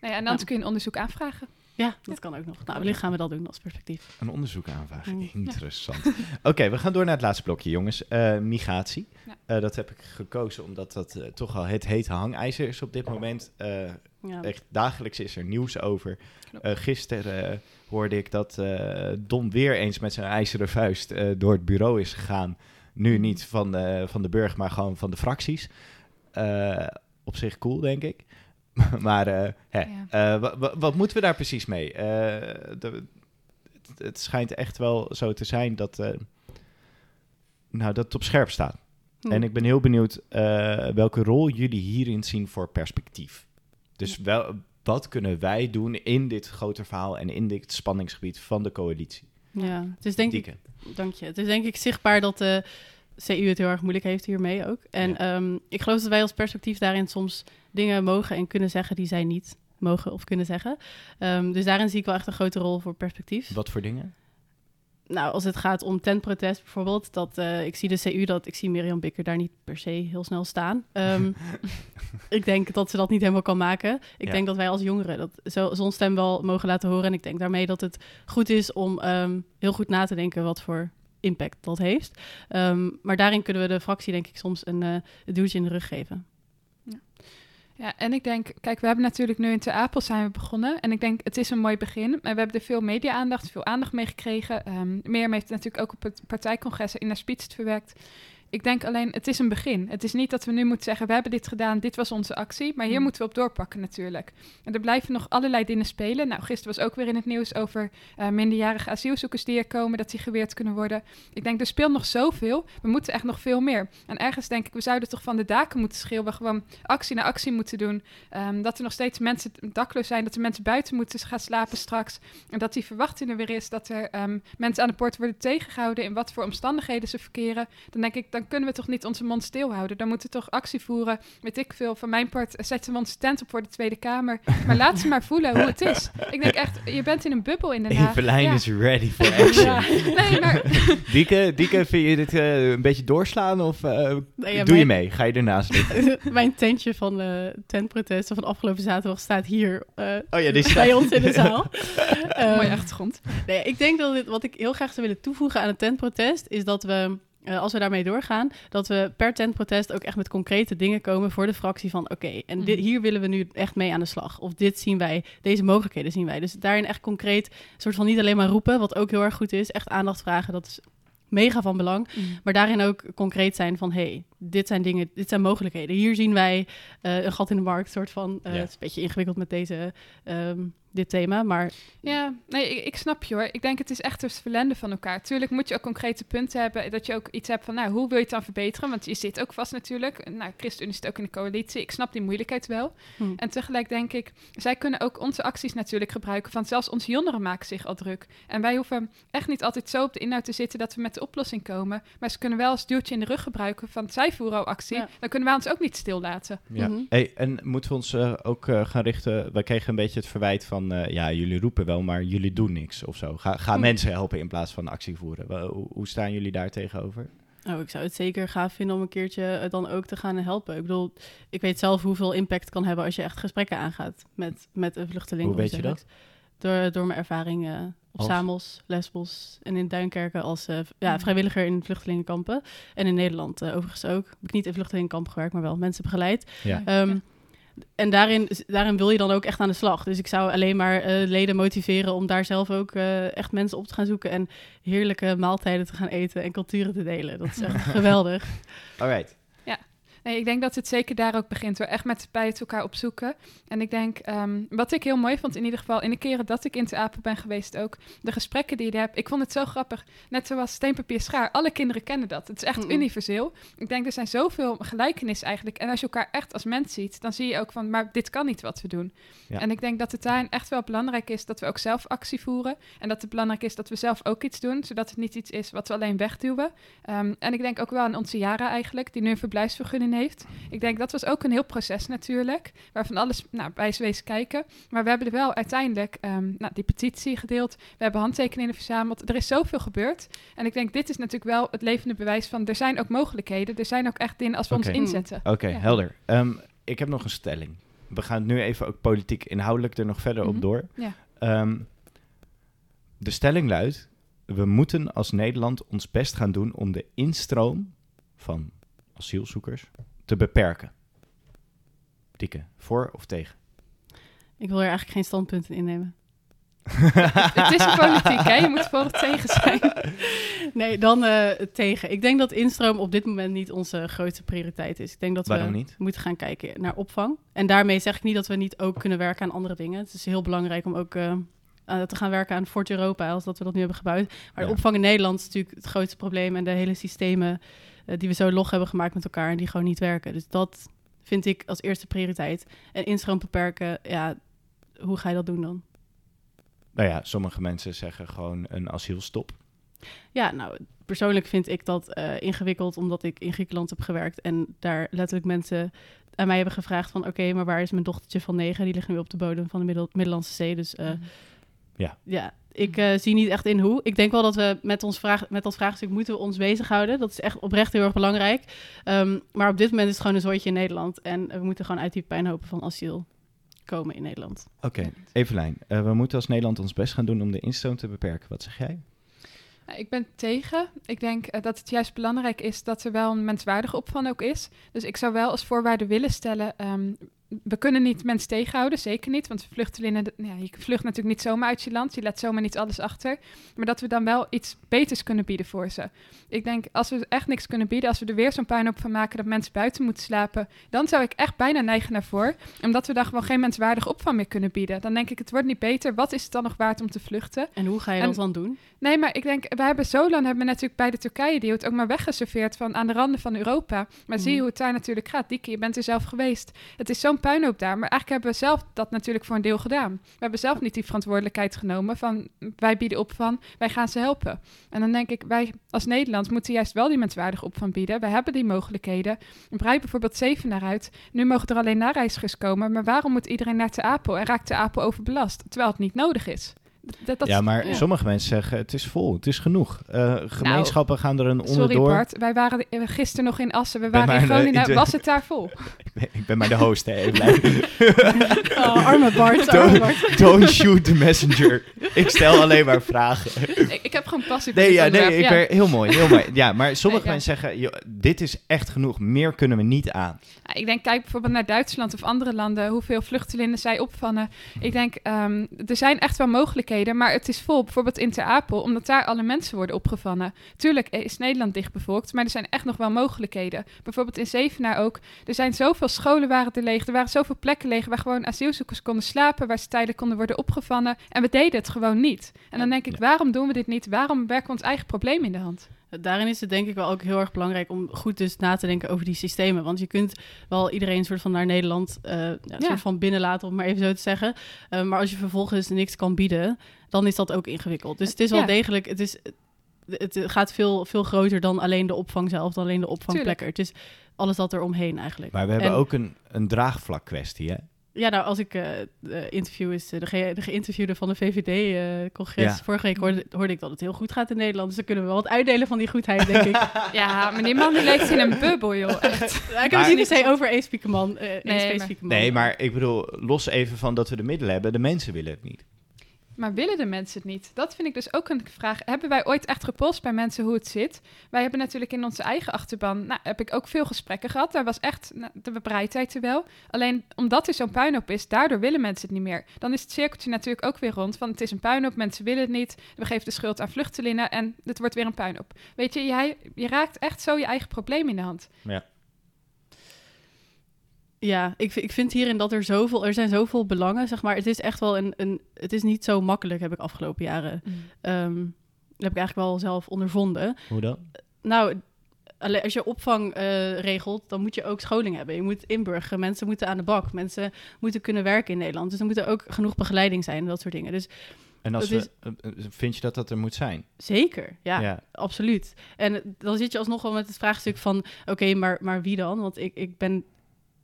Nou ja, en anders kun je een onderzoek aanvragen. Ja, dat kan ook nog. Nou, wellicht gaan we dat doen als perspectief. Een onderzoek aanvragen. Mm. Interessant. Oké, we gaan door naar het laatste blokje, jongens. Eh, migratie. Ja. Eh, dat heb ik gekozen omdat dat eh, toch al het hete hangijzer is op dit moment. Eh, Ja. echt dagelijks is er nieuws over. Eh, gisteren hoorde ik dat eh Don weer eens met zijn ijzeren vuist eh, door het bureau is gegaan. Nu niet van de, van de burg, maar gewoon van de fracties. Eh, op zich cool, denk ik. maar eh, hè, Ja. eh, wa- wa- wat moeten we daar precies mee? Eh, de- het, het schijnt echt wel zo te zijn dat, nou, dat het op scherp staat. Hm. En ik ben heel benieuwd welke rol jullie hierin zien voor perspectief. Dus wel, wat kunnen wij doen in dit grote verhaal en in dit spanningsgebied van de coalitie? Ja, het is denk ik. Dank je. Het is denk ik zichtbaar dat de CU het heel erg moeilijk heeft hiermee ook. En Ja. ehm, ik geloof dat wij als perspectief daarin soms dingen mogen en kunnen zeggen die zij niet mogen of kunnen zeggen. Ehm, dus daarin zie ik wel echt een grote rol voor perspectief. Wat voor dingen? Nou, als het gaat om tentprotest bijvoorbeeld, dat ik zie de CU dat ik zie Mirjam Bikker daar niet per se heel snel staan. Ehm, ik denk dat ze dat niet helemaal kan maken. Ik Ja. denk dat wij als jongeren dat zo, zo'n stem wel mogen laten horen. En ik denk daarmee dat het goed is om heel goed na te denken wat voor impact dat heeft. Ehm, maar daarin kunnen we de fractie denk ik soms een, een duwtje in de rug geven. Ja, en ik denk, kijk, we hebben natuurlijk nu in Ter Apel zijn we begonnen. En ik denk, het is een mooi begin. Maar we hebben er veel media-aandacht, veel aandacht mee gekregen. Ehm Mirjam heeft natuurlijk ook op het partijcongres in haar speech verwerkt. Ik denk alleen, het is een begin. Het is niet dat we nu moeten zeggen, we hebben dit gedaan, dit was onze actie. Maar hier Mm. moeten we op doorpakken natuurlijk. En er blijven nog allerlei dingen spelen. Nou, gisteren was ook weer in het nieuws over eh, minderjarige asielzoekers die er komen, dat die geweerd kunnen worden. Ik denk, er speelt nog zoveel. We moeten echt nog veel meer. En ergens denk ik, we zouden toch van de daken moeten schreeuwen, gewoon actie na actie moeten doen. Ehm, dat er nog steeds mensen dakloos zijn, dat er mensen buiten moeten gaan slapen straks. En dat die verwachting er weer is dat er ehm, mensen aan de poort worden tegengehouden in wat voor omstandigheden ze verkeren. Dan denk ik, dan kunnen we toch niet onze mond stilhouden. Dan moeten we toch actie voeren. Weet ik veel, van mijn part zetten we onze tent op voor de Tweede Kamer. Maar laat ze maar voelen hoe het is. Ik denk echt, je bent in een bubbel in Den Haag. Evelijn Ja. is ready for action. Ja. Nee, maar Dieke, Dieke, vind je dit eh, een beetje doorslaan of eh, Nee, ja, doe je mee? Ga je ernaast liggen? Mijn tentje van de tentprotesten van afgelopen zaterdag staat hier eh, Oh ja, dit bij ons in de zaal. mooie Ehm, achtergrond. Nee, ik denk dat dit, wat ik heel graag zou willen toevoegen aan het tentprotest, is dat we, eh, als we daarmee doorgaan, dat we per tentprotest ook echt met concrete dingen komen voor de fractie van, oké, en dit, Mhm. hier willen we nu echt mee aan de slag. Of dit zien wij, deze mogelijkheden zien wij. Dus daarin echt concreet, soort van niet alleen maar roepen, wat ook heel erg goed is, echt aandacht vragen, dat is mega van belang. Maar daarin ook concreet zijn van, hey, dit zijn dingen, dit zijn mogelijkheden. Hier zien wij eh, een gat in de markt, soort van. eh. Het is een beetje ingewikkeld met deze, ehm, dit thema, maar Ja, nee, ik, ik snap je hoor. Ik denk het is echt het verlenden van elkaar. Tuurlijk moet je ook concrete punten hebben. Dat je ook iets hebt van, nou, hoe wil je het dan verbeteren? Want je zit ook vast natuurlijk. Nou, ChristenUnie zit ook in de coalitie. Ik snap die moeilijkheid wel. hm. En tegelijk denk ik, zij kunnen ook onze acties natuurlijk gebruiken. Van zelfs onze jongeren maken zich al druk. En wij hoeven echt niet altijd zo op de inhoud te zitten dat we met de oplossing komen. Maar ze kunnen wel als duwtje in de rug gebruiken van zij voeren al actie. Ja. Dan kunnen wij ons ook niet stil laten. Ja. Mhm. Hey, en moeten we ons eh, ook eh, gaan richten... Wij kregen een beetje het verwijt van... eh, ja, jullie roepen wel, maar jullie doen niks of zo. Ga, ga Hm. mensen helpen in plaats van actie voeren. Hoe, hoe staan jullie daar tegenover? Oh, ik zou het zeker gaaf vinden om een keertje het dan ook te gaan helpen. Ik bedoel, ik weet zelf hoeveel impact het kan hebben als je echt gesprekken aangaat met, met een vluchteling. Hoe weet je dat? Door, door mijn ervaring eh, op Als? Samos, Lesbos en in Duinkerken als eh, ja, Mhm. vrijwilliger in vluchtelingenkampen. En in Nederland eh, overigens ook. Heb ik niet in vluchtelingenkampen gewerkt, maar wel mensen begeleid. Ja. Ehm, En daarin, daarin wil je dan ook echt aan de slag. Dus ik zou alleen maar eh, leden motiveren om daar zelf ook eh, echt mensen op te gaan zoeken en heerlijke maaltijden te gaan eten en culturen te delen. Dat is echt geweldig. Alright. Nee, ik denk dat het zeker daar ook begint. Hoor. Echt met bij het elkaar opzoeken. En ik denk, ehm, wat ik heel mooi vond in ieder geval... in de keren dat ik in Te Apen ben geweest ook... de gesprekken die je hebt. Ik vond het zo grappig. Net zoals steenpapier schaar. Alle kinderen kennen dat. Het is echt universeel. Ik denk, er zijn zoveel gelijkenissen eigenlijk. En als je elkaar echt als mens ziet... dan zie je ook van, maar dit kan niet wat we doen. Ja. En ik denk dat het daarin echt wel belangrijk is... dat we ook zelf actie voeren. En dat het belangrijk is dat we zelf ook iets doen... zodat het niet iets is wat we alleen wegduwen. Ehm, en ik denk ook wel aan onze Jara eigenlijk... die nu een verblijfsvergunning heeft... Ik denk dat was ook een heel proces natuurlijk, waarvan alles nou, bij is wezen kijken. Maar we hebben er wel uiteindelijk ehm, nou, die petitie gedeeld. We hebben handtekeningen verzameld. Er is zoveel gebeurd. En ik denk, dit is natuurlijk wel het levende bewijs van... er zijn ook mogelijkheden. Er zijn ook echt dingen als we ons inzetten. Oké, Ja. helder. Ehm, ik heb nog een stelling. we gaan nu even ook politiek inhoudelijk er nog verder Mhm. op door. Ja. Ehm, de stelling luidt, we moeten als Nederland ons best gaan doen om de instroom van asielzoekers te beperken. Dikke, voor of tegen? Ik wil er eigenlijk geen standpunten innemen. Het is een politiek, hè? Je moet voor of tegen zijn. Nee, dan eh, tegen. Ik denk dat instroom op dit moment niet onze grootste prioriteit is. Ik denk dat Waarom we niet? moeten gaan kijken naar opvang. En daarmee zeg ik niet dat we niet ook kunnen werken aan andere dingen. Het is heel belangrijk om ook eh, eh, te gaan werken aan Fort Europa, als dat we dat nu hebben gebouwd. Maar Ja. de opvang in Nederland is natuurlijk het grootste probleem en de hele systemen eh, die we zo log hebben gemaakt met elkaar en die gewoon niet werken. Dus dat vind ik als eerste prioriteit. En instroom beperken, ja, hoe ga je dat doen dan? Nou ja, sommige mensen zeggen gewoon een asielstop. Ja, nou, persoonlijk vind ik dat eh, ingewikkeld, omdat ik in Griekenland heb gewerkt en daar letterlijk mensen aan mij hebben gevraagd van, oké, maar waar is mijn dochtertje van negen? Die ligt nu op de bodem van de Middel- Middellandse Zee, dus eh, Ja. ja, ik eh, zie niet echt in hoe. Ik denk wel dat we met, ons vraag, met dat vraagstuk moeten we ons bezighouden. Dat is echt oprecht heel erg belangrijk. Ehm, maar op dit moment is het gewoon een zooitje in Nederland en we moeten gewoon uit die pijnhopen van asiel komen in Nederland. Oké, Evelijn, eh, we moeten als Nederland ons best gaan doen om de instroom te beperken. Wat zeg jij? Ik ben tegen. Ik denk eh, dat het juist belangrijk is dat er wel een menswaardige opvang ook is. Dus ik zou wel als voorwaarde willen stellen. ehm, we kunnen niet mensen tegenhouden, zeker niet. Want vluchtelingen, ja, je vlucht natuurlijk niet zomaar uit je land. Je laat zomaar niet alles achter. Maar dat we dan wel iets beters kunnen bieden voor ze. Ik denk, als we echt niks kunnen bieden, als we er weer zo'n puinhoop van maken dat mensen buiten moeten slapen, dan zou ik echt bijna neigen naar voor. Omdat we dan gewoon geen menswaardige opvang meer kunnen bieden. Dan denk ik, het wordt niet beter. Wat is het dan nog waard om te vluchten? En hoe ga je En- dat dan doen? Nee, maar ik denk, we hebben zo lang hebben we natuurlijk bij de Turkije die het ook maar weggeserveerd van aan de randen van Europa. Maar zie je Mhm. hoe het daar natuurlijk gaat. Dieke, je bent er zelf geweest. Het is zo'n puinhoop daar. Maar eigenlijk hebben we zelf dat natuurlijk voor een deel gedaan. We hebben zelf niet die verantwoordelijkheid genomen van wij bieden opvang, wij gaan ze helpen. En dan denk ik, wij als Nederland moeten juist wel die menswaardige opvang bieden. We hebben die mogelijkheden. Breid bijvoorbeeld zeven naar uit. Nu mogen er alleen nareizigers komen. Maar waarom moet iedereen naar Te Apel en raakt Te Apel overbelast? Terwijl het niet nodig is. Dat, dat ja, maar ja. sommige mensen zeggen het is vol, het is genoeg. Eh, gemeenschappen gaan er een Sorry onderdoor. Bart, wij waren eh, gisteren nog in Assen. We waren in Groningen. de- Was het daar vol? Ik ben- Ik ben maar de host, hè. Oh, arme Bart, arme Don't, Bart. don't shoot the messenger. Ik stel alleen maar vragen. ik, ik heb gewoon passie Nee, ja, nee, ik ja. ben heel mooi, heel mooi. Ja, maar sommige Nee, mensen zeggen, joh, dit is echt genoeg, meer kunnen we niet aan. Ik denk, kijk bijvoorbeeld naar Duitsland of andere landen, hoeveel vluchtelingen zij opvangen. Ik denk, ehm, er zijn echt wel mogelijkheden, maar het is vol. Bijvoorbeeld in Ter Apel, omdat daar alle mensen worden opgevangen. Tuurlijk is Nederland dichtbevolkt, maar er zijn echt nog wel mogelijkheden. Bijvoorbeeld in Zevenaar ook. Er zijn zoveel scholen waren er leeg, er waren zoveel plekken leeg waar gewoon asielzoekers konden slapen, waar ze tijdelijk konden worden opgevangen. En we deden het gewoon niet. En dan denk ik, waarom doen we dit niet? Waarom werken we ons eigen probleem in de hand? Daarin is het denk ik wel ook heel erg belangrijk om goed dus na te denken over die systemen. Want je kunt wel iedereen soort van naar Nederland eh, ja, Ja. soort van binnenlaten, om maar even zo te zeggen. Eh, maar als je vervolgens niks kan bieden, dan is dat ook ingewikkeld. Dus het is wel Ja. degelijk, het, is, het gaat veel, veel groter dan alleen de opvang zelf, dan alleen de opvangplekken. Het is alles dat er omheen eigenlijk. Maar we hebben En- ook een, een draagvlak kwestie, hè? Ja, nou, als ik eh de interview is, eh, de, ge- de geïnterviewde van de VVD-congres, Ja. vorige week hoorde, hoorde ik dat het heel goed gaat in Nederland. Dus dan kunnen we wel wat uitdelen van die goedheid, denk ik. Ja, maar die man die leeft in een bubbel, joh. Echt. Ja, ik heb het niet se over één specifieke man. eh één Nee, maar- specifieke man. Nee, maar ik bedoel, los even van dat we de middelen hebben, de mensen willen het niet. Maar willen de mensen het niet? Dat vind ik dus ook een vraag. Hebben wij ooit echt gepolst bij mensen hoe het zit? Wij hebben natuurlijk in onze eigen achterban, nou, heb ik ook veel gesprekken gehad. Daar was echt nou, de bereidheid er wel. Alleen omdat er zo'n puinhoop is, daardoor willen mensen het niet meer. Dan is het cirkeltje natuurlijk ook weer rond. Van het is een puinhoop, mensen willen het niet. We geven de schuld aan vluchtelingen en het wordt weer een puinhoop. Weet je, jij, je raakt echt zo je eigen probleem in de hand. Ja, ik, vind- ik vind hierin dat er zoveel, er zijn zoveel belangen, zeg maar. Het is echt wel een, een het is niet zo makkelijk, heb ik afgelopen jaren. Ehm, dat heb ik eigenlijk wel zelf ondervonden. Hoe dan? Nou, als je opvang eh, regelt, dan moet je ook scholing hebben. Je moet inburgeren, mensen moeten aan de bak. Mensen moeten kunnen werken in Nederland. Dus er moet er ook genoeg begeleiding zijn en dat soort dingen. Dus En als we, eh, eh, vind je dat dat er moet zijn? zeker, ja. Absoluut. En dan zit je alsnog wel met het vraagstuk van... oké, maar, maar wie dan? Want ik, ik ben,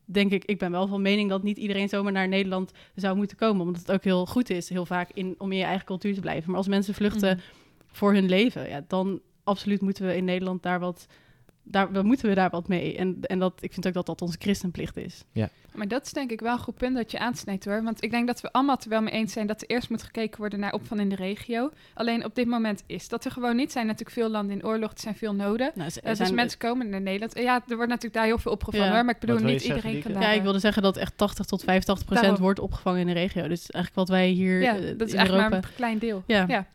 denk ik, ik ben wel van mening... dat niet iedereen zomaar naar Nederland zou moeten komen. Omdat het ook heel goed is, heel vaak, in, om in je eigen cultuur te blijven. Maar als mensen vluchten Mhm. voor hun leven... Ja, dan absoluut moeten we in Nederland daar wat daar moeten we daar wat mee. En, en dat, ik vind ook dat dat onze christenplicht is. Maar dat is denk ik wel een goed punt dat je aansnijdt hoor. Want ik denk dat we allemaal het er wel mee eens zijn dat er eerst moet gekeken worden naar opvang in de regio. Alleen op dit moment is dat er gewoon niet. Er zijn natuurlijk veel landen in oorlog, er zijn veel noden. Nou, dus zijn- mensen komen naar Nederland. Ja, er wordt natuurlijk daar heel veel opgevangen Ja. hoor. Maar ik bedoel, niet zeggen, iedereen kan daar... Ja, ik wilde zeggen dat echt 80 tot 85 procent Daarom. wordt opgevangen in de regio. Dus eigenlijk wat wij hier Ja, eh, dat is in Europa... maar een klein deel. Ja. ja.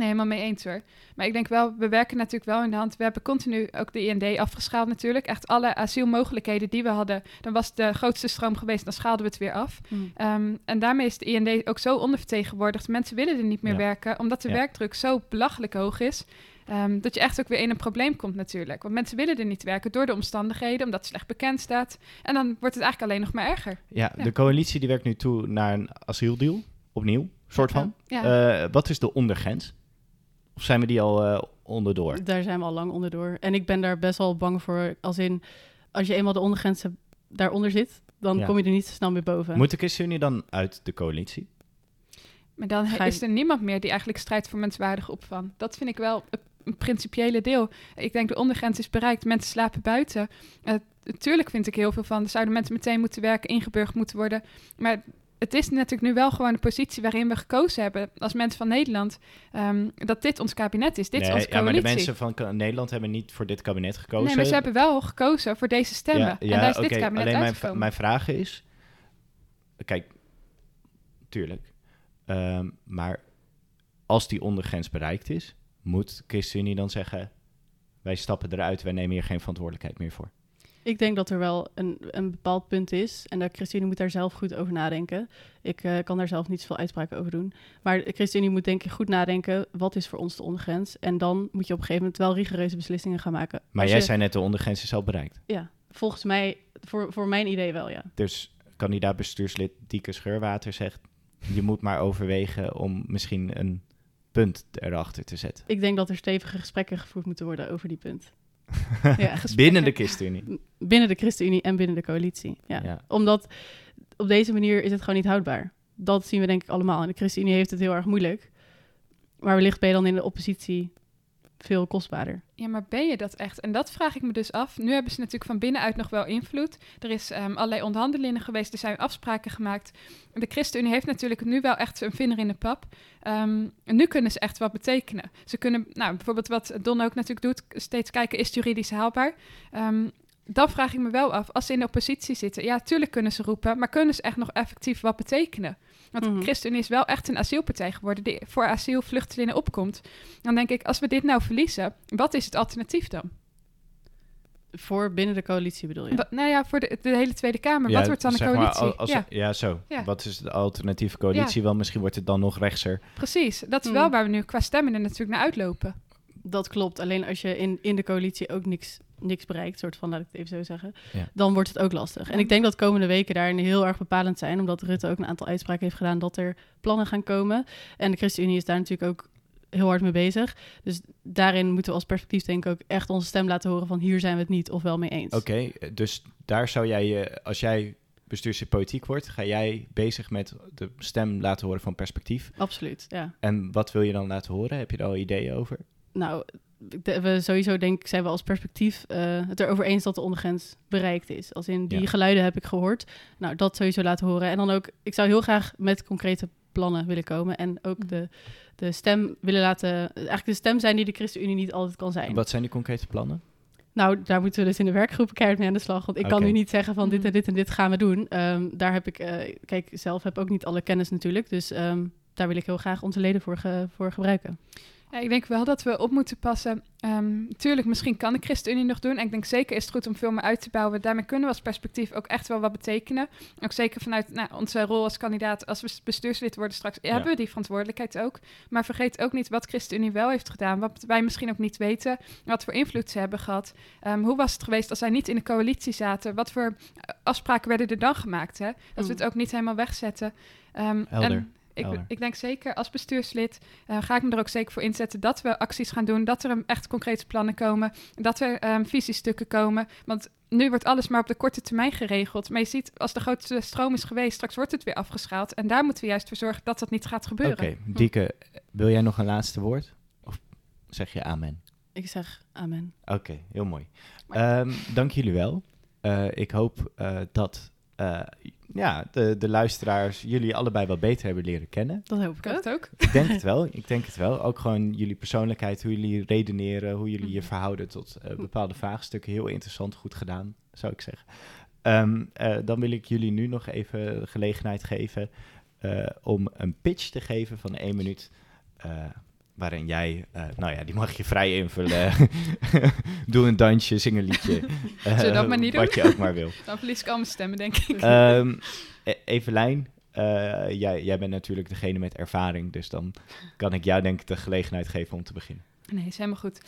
Nee, helemaal mee eens hoor. Maar ik denk wel, we werken natuurlijk wel in de hand. We hebben continu ook de IND afgeschaald natuurlijk. Echt alle asielmogelijkheden die we hadden. Dan was de grootste stroom geweest, dan schaalden we het weer af. Hm. Ehm, en daarmee is de IND ook zo ondervertegenwoordigd. Mensen willen er niet meer Ja. werken, omdat de Ja. werkdruk zo belachelijk hoog is. ehm, dat je echt ook weer in een probleem komt natuurlijk. Want mensen willen er niet werken door de omstandigheden, omdat het slecht bekend staat. En dan wordt het eigenlijk alleen nog maar erger. Ja, Ja. de coalitie die werkt nu toe naar een asieldeal, opnieuw, soort van. Ja. Eh, wat is de ondergrens? Of zijn we die al eh, onderdoor? Daar zijn we al lang onderdoor. En ik ben daar best wel bang voor. Als in, als je eenmaal de ondergrens daaronder zit, dan Ja. kom je er niet zo snel meer boven. Moet de ChristenUnie dan uit de coalitie? Maar dan je- is er niemand meer die eigenlijk strijdt voor menswaardige opvang. Dat vind ik wel een- principiële deel. Ik denk de ondergrens is bereikt, mensen slapen buiten. Uh, tuurlijk vind ik heel veel van, er zouden mensen meteen moeten werken, ingeburgerd moeten worden. Maar het is natuurlijk nu wel gewoon de positie waarin we gekozen hebben als mensen van Nederland, ehm, dat dit ons kabinet is, dit is onze ja, maar coalitie. de mensen van Nederland hebben niet voor dit kabinet gekozen. nee, maar ze hebben wel gekozen voor deze stemmen. Ja, en daar is dit kabinet Alleen mijn, mijn vraag is... Kijk, tuurlijk. Ehm, maar als die ondergrens bereikt is... moet ChristenUnie dan zeggen... wij stappen eruit, wij nemen hier geen verantwoordelijkheid meer voor. Ik denk dat er wel een, een bepaald punt is. En de ChristenUnie moet daar zelf goed over nadenken. Ik eh, kan daar zelf niet zoveel uitspraken over doen. Maar de ChristenUnie moet denk ik goed nadenken... wat is voor ons de ondergrens? En dan moet je op een gegeven moment wel rigoureuze beslissingen gaan maken. Maar Als jij je- zei net, de ondergrens is al bereikt. Ja, volgens mij, voor, voor mijn idee wel, ja. Dus kandidaat bestuurslid Dieke Scheurwater zegt... je moet maar overwegen om misschien een punt erachter te zetten. Ik denk dat er stevige gesprekken gevoerd moeten worden over die punt. Ja, Binnen de ChristenUnie. Binnen de ChristenUnie en binnen de coalitie. Ja. Ja. Omdat op deze manier is het gewoon niet houdbaar. Dat zien we denk ik allemaal. En de ChristenUnie heeft het heel erg moeilijk. Maar wellicht ben je dan in de oppositie veel kostbaarder. Ja, maar ben je dat echt? En dat vraag ik me dus af. Nu hebben ze natuurlijk van binnenuit nog wel invloed. Er is ehm, allerlei onderhandelingen geweest, er zijn afspraken gemaakt. De ChristenUnie heeft natuurlijk nu wel echt een vinger in de pap. Ehm, en nu kunnen ze echt wat betekenen. Ze kunnen, nou, bijvoorbeeld wat Don ook natuurlijk doet, steeds kijken, is het juridisch haalbaar? Ehm, dan vraag ik me wel af, als ze in de oppositie zitten, ja, tuurlijk kunnen ze roepen, maar kunnen ze echt nog effectief wat betekenen? Want Mhm. de ChristenUnie is wel echt een asielpartij geworden die voor asielvluchtelingen opkomt. Dan denk ik, als we dit nou verliezen, wat is het alternatief dan? Voor binnen de coalitie bedoel je? Nou ja, voor de, de hele Tweede Kamer. Ja, wat wordt dan de maar, coalitie? als- ja, ja. zo. Ja. Wat is de alternatieve coalitie? Wel, misschien wordt het dan nog rechtser. precies. Dat is Hmm. wel waar we nu qua stemmen er natuurlijk naar uitlopen. Dat klopt. Alleen als je in, in de coalitie ook niks, niks bereikt, soort van, laat ik het even zo zeggen, Ja. dan wordt het ook lastig. En ik denk dat komende weken daarin heel erg bepalend zijn, omdat Rutte ook een aantal uitspraken heeft gedaan dat er plannen gaan komen. En de ChristenUnie is daar natuurlijk ook heel hard mee bezig. Dus daarin moeten we als perspectief denk ik ook echt onze stem laten horen van hier zijn we het niet of wel mee eens. Oké, dus daar zou jij, je, als jij bestuurslid politiek wordt, ga jij bezig met de stem laten horen van perspectief. Absoluut, ja. En wat wil je dan laten horen? Heb je daar al ideeën over? Nou, we sowieso denk ik zijn we als perspectief eh, het erover eens dat de ondergrens bereikt is. Als in die Ja. geluiden heb ik gehoord. Nou, dat sowieso laten horen. En dan ook, ik zou heel graag met concrete plannen willen komen. En ook de, de stem willen laten, eigenlijk de stem zijn die de ChristenUnie niet altijd kan zijn. Wat zijn die concrete plannen? Nou, daar moeten we dus in de werkgroepen keihard mee aan de slag. Want ik kan nu niet zeggen van dit Mhm. en dit en dit gaan we doen. Ehm, daar heb ik, eh, kijk, zelf heb ook niet alle kennis natuurlijk. Dus ehm, daar wil ik heel graag onze leden voor, ge- voor gebruiken. Ja, ik denk wel dat we op moeten passen. Ehm tuurlijk, misschien kan de ChristenUnie nog doen. En ik denk zeker is het goed om veel meer uit te bouwen. Daarmee kunnen we als perspectief ook echt wel wat betekenen. Ook zeker vanuit nou, onze rol als kandidaat, als we bestuurslid worden straks, Ja. hebben we die verantwoordelijkheid ook. Maar vergeet ook niet wat ChristenUnie wel heeft gedaan. Wat wij misschien ook niet weten. Wat voor invloed ze hebben gehad. Ehm, hoe was het geweest als zij niet in de coalitie zaten? Wat voor eh, afspraken werden er dan gemaakt? Hè? Dat we Mm. het ook niet helemaal wegzetten. Ehm, Helder. en ik, ik denk zeker als bestuurslid eh, ga ik me er ook zeker voor inzetten dat we acties gaan doen, dat er echt concrete plannen komen, dat er ehm, visiestukken komen. Want nu wordt alles maar op de korte termijn geregeld. Maar je ziet, als de grootste stroom is geweest, straks wordt het weer afgeschaald. En daar moeten we juist voor zorgen dat dat niet gaat gebeuren. Oké, Dieke, wil jij nog een laatste woord? Of zeg je amen? Ik zeg amen. Oké, heel mooi. Ehm, dank jullie wel. Eh, ik hoop eh, dat eh, ja, de, de luisteraars jullie allebei wat beter hebben leren kennen. Dat hoop ik ook. het ook. Ik denk het wel. Ik denk het wel. Ook gewoon jullie persoonlijkheid, hoe jullie redeneren, hoe jullie je Mhm. verhouden tot eh, bepaalde vraagstukken. Heel interessant, goed gedaan, zou ik zeggen. Ehm, eh, dan wil ik jullie nu nog even de gelegenheid geven eh, om een pitch te geven van één minuut. Waarin jij, eh, nou ja, die mag je vrij invullen. Doe een dansje, zing een liedje. Zullen we dat maar niet Wat doen? je ook maar wil. Dan verlies ik al mijn stemmen, denk ik. E- Evelijn, eh, jij, jij bent natuurlijk degene met ervaring, dus dan kan ik jou denk ik de gelegenheid geven om te beginnen. Nee, is helemaal goed.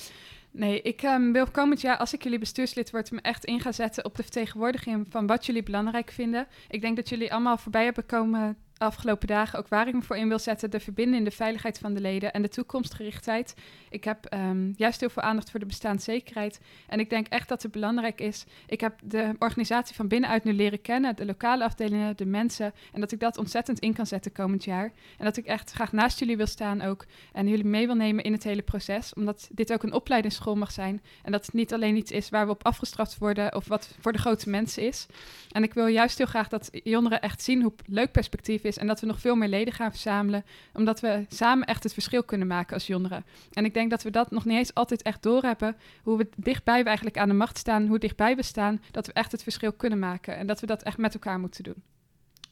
Nee, ik ehm, wil komend jaar, als ik jullie bestuurslid word, me echt in gaan zetten op de vertegenwoordiging van wat jullie belangrijk vinden. Ik denk dat jullie allemaal voorbij hebben komen afgelopen dagen, ook waar ik me voor in wil zetten, de verbinding, de veiligheid van de leden en de toekomstgerichtheid. Ik heb ehm, juist heel veel aandacht voor de bestaanszekerheid. En ik denk echt dat het belangrijk is. Ik heb de organisatie van binnenuit nu leren kennen, de lokale afdelingen, de mensen. En dat ik dat ontzettend in kan zetten komend jaar. En dat ik echt graag naast jullie wil staan ook. En jullie mee wil nemen in het hele proces. Omdat dit ook een opleidingsschool mag zijn. En dat het niet alleen iets is waar we op afgestraft worden of wat voor de grote mensen is. En ik wil juist heel graag dat jongeren echt zien hoe leuk perspectief is. En dat we nog veel meer leden gaan verzamelen. Omdat we samen echt het verschil kunnen maken als jongeren. En ik denk dat we dat nog niet eens altijd echt doorhebben. Hoe we dichtbij we eigenlijk aan de macht staan. Hoe dichtbij we staan. Dat we echt het verschil kunnen maken. En dat we dat echt met elkaar moeten doen.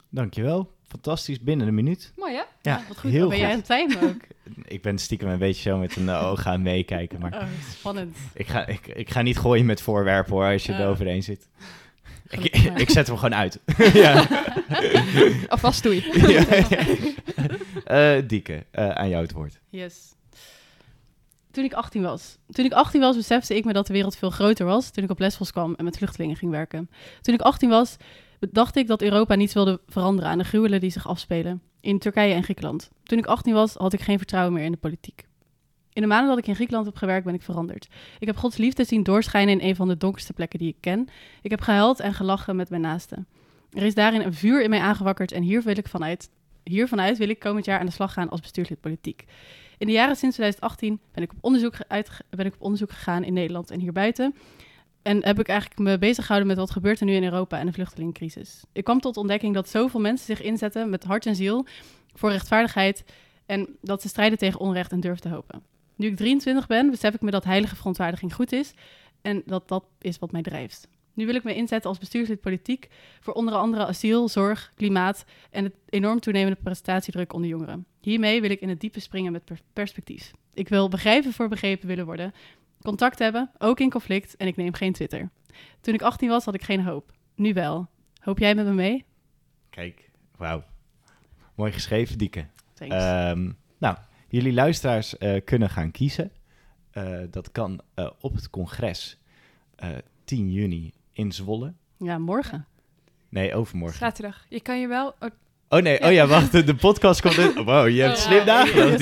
Dankjewel. Fantastisch, binnen een minuut. Mooi hè? Ja, wat goed. heel Dan ben jij goed. aan het timen ook. Ik ben stiekem een beetje zo met een eh, oog aan meekijken, maar Oh, spannend. ik ga, ik, ik ga niet gooien met voorwerpen hoor, als je overheen zit. Ik, ik zet hem gewoon uit. ja. Alvast doei. ja, ja. Eh, Dieke, eh, aan jou het woord. Yes. Toen ik 18 was. Toen ik 18 was, besefte ik me dat de wereld veel groter was toen ik op Lesbos kwam en met vluchtelingen ging werken. Toen ik 18 was, dacht ik dat Europa niets wilde veranderen aan de gruwelen die zich afspelen in Turkije en Griekenland. Toen ik 18 was, had ik geen vertrouwen meer in de politiek. In de maanden dat ik in Griekenland heb gewerkt, ben ik veranderd. Ik heb Gods liefde zien doorschijnen in een van de donkerste plekken die ik ken. Ik heb gehuild en gelachen met mijn naasten. Er is daarin een vuur in mij aangewakkerd en hier wil ik vanuit, wil ik komend jaar aan de slag gaan als bestuurslid politiek. In de jaren sinds 2018 ben ik op onderzoek, ben ik op onderzoek gegaan in Nederland en hierbuiten. En heb ik eigenlijk me bezig gehouden met wat gebeurt er nu in Europa en de vluchtelingencrisis. Ik kwam tot ontdekking dat zoveel mensen zich inzetten met hart en ziel voor rechtvaardigheid en dat ze strijden tegen onrecht en durven te hopen. Nu ik 23 ben, besef ik me dat heilige verontwaardiging goed is en dat dat is wat mij drijft. Nu wil ik me inzetten als bestuurslid politiek voor onder andere asiel, zorg, klimaat en het enorm toenemende prestatiedruk onder jongeren. Hiermee wil ik in het diepe springen met per- perspectief. Ik wil begrijpen voor begrepen willen worden, contact hebben, ook in conflict en ik neem geen Twitter. Toen ik 18 was, had ik geen hoop. Nu wel. Hoop jij met me mee? Kijk, wauw. Mooi geschreven, Dieke. Thanks. Ehm, nou, jullie luisteraars eh, kunnen gaan kiezen. Eh, dat kan eh, op het congres eh, 10 juni in Zwolle. ja, morgen. Nee, overmorgen. Zaterdag. Je kan je wel... oh, Oh nee, oh ja, wacht, de, de podcast komt in. Wow, je hebt Oh, slim ja, nagedacht,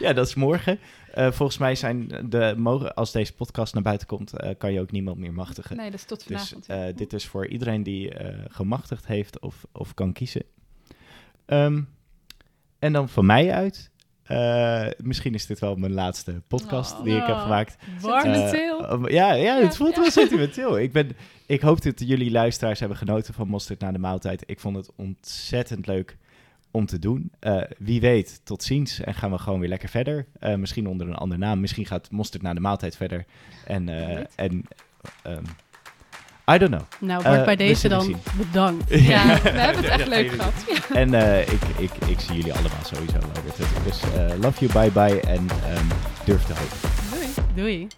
dat is morgen. Eh, volgens mij zijn de, mogen, als deze podcast naar buiten komt, eh, kan je ook niemand meer machtigen. nee, dat is tot Dus vanavond. eh, dit is voor iedereen die eh, gemachtigd heeft of, of kan kiezen. Ehm, en dan van mij uit. eh, misschien is dit wel mijn laatste podcast Oh. die ik heb Oh. gemaakt. Sentimenteel. Eh, um, ja, ja, het voelt ja. wel sentimenteel. Ik, ben, ik hoop dat jullie luisteraars hebben genoten van Mosterd na de maaltijd. Ik vond het ontzettend leuk om te doen. Eh, wie weet, tot ziens. En gaan we gewoon weer lekker verder. Misschien onder een andere naam. Misschien gaat Mosterd na de maaltijd verder. En, en ehm, I don't know. Nou, wordt Eh, bij deze dan bedankt. Ja, we hebben het echt leuk gehad. En eh, ik, ik, ik zie jullie allemaal sowieso terug. Dus eh, love you, bye bye en ehm, durf te hopen. Doei. Doei.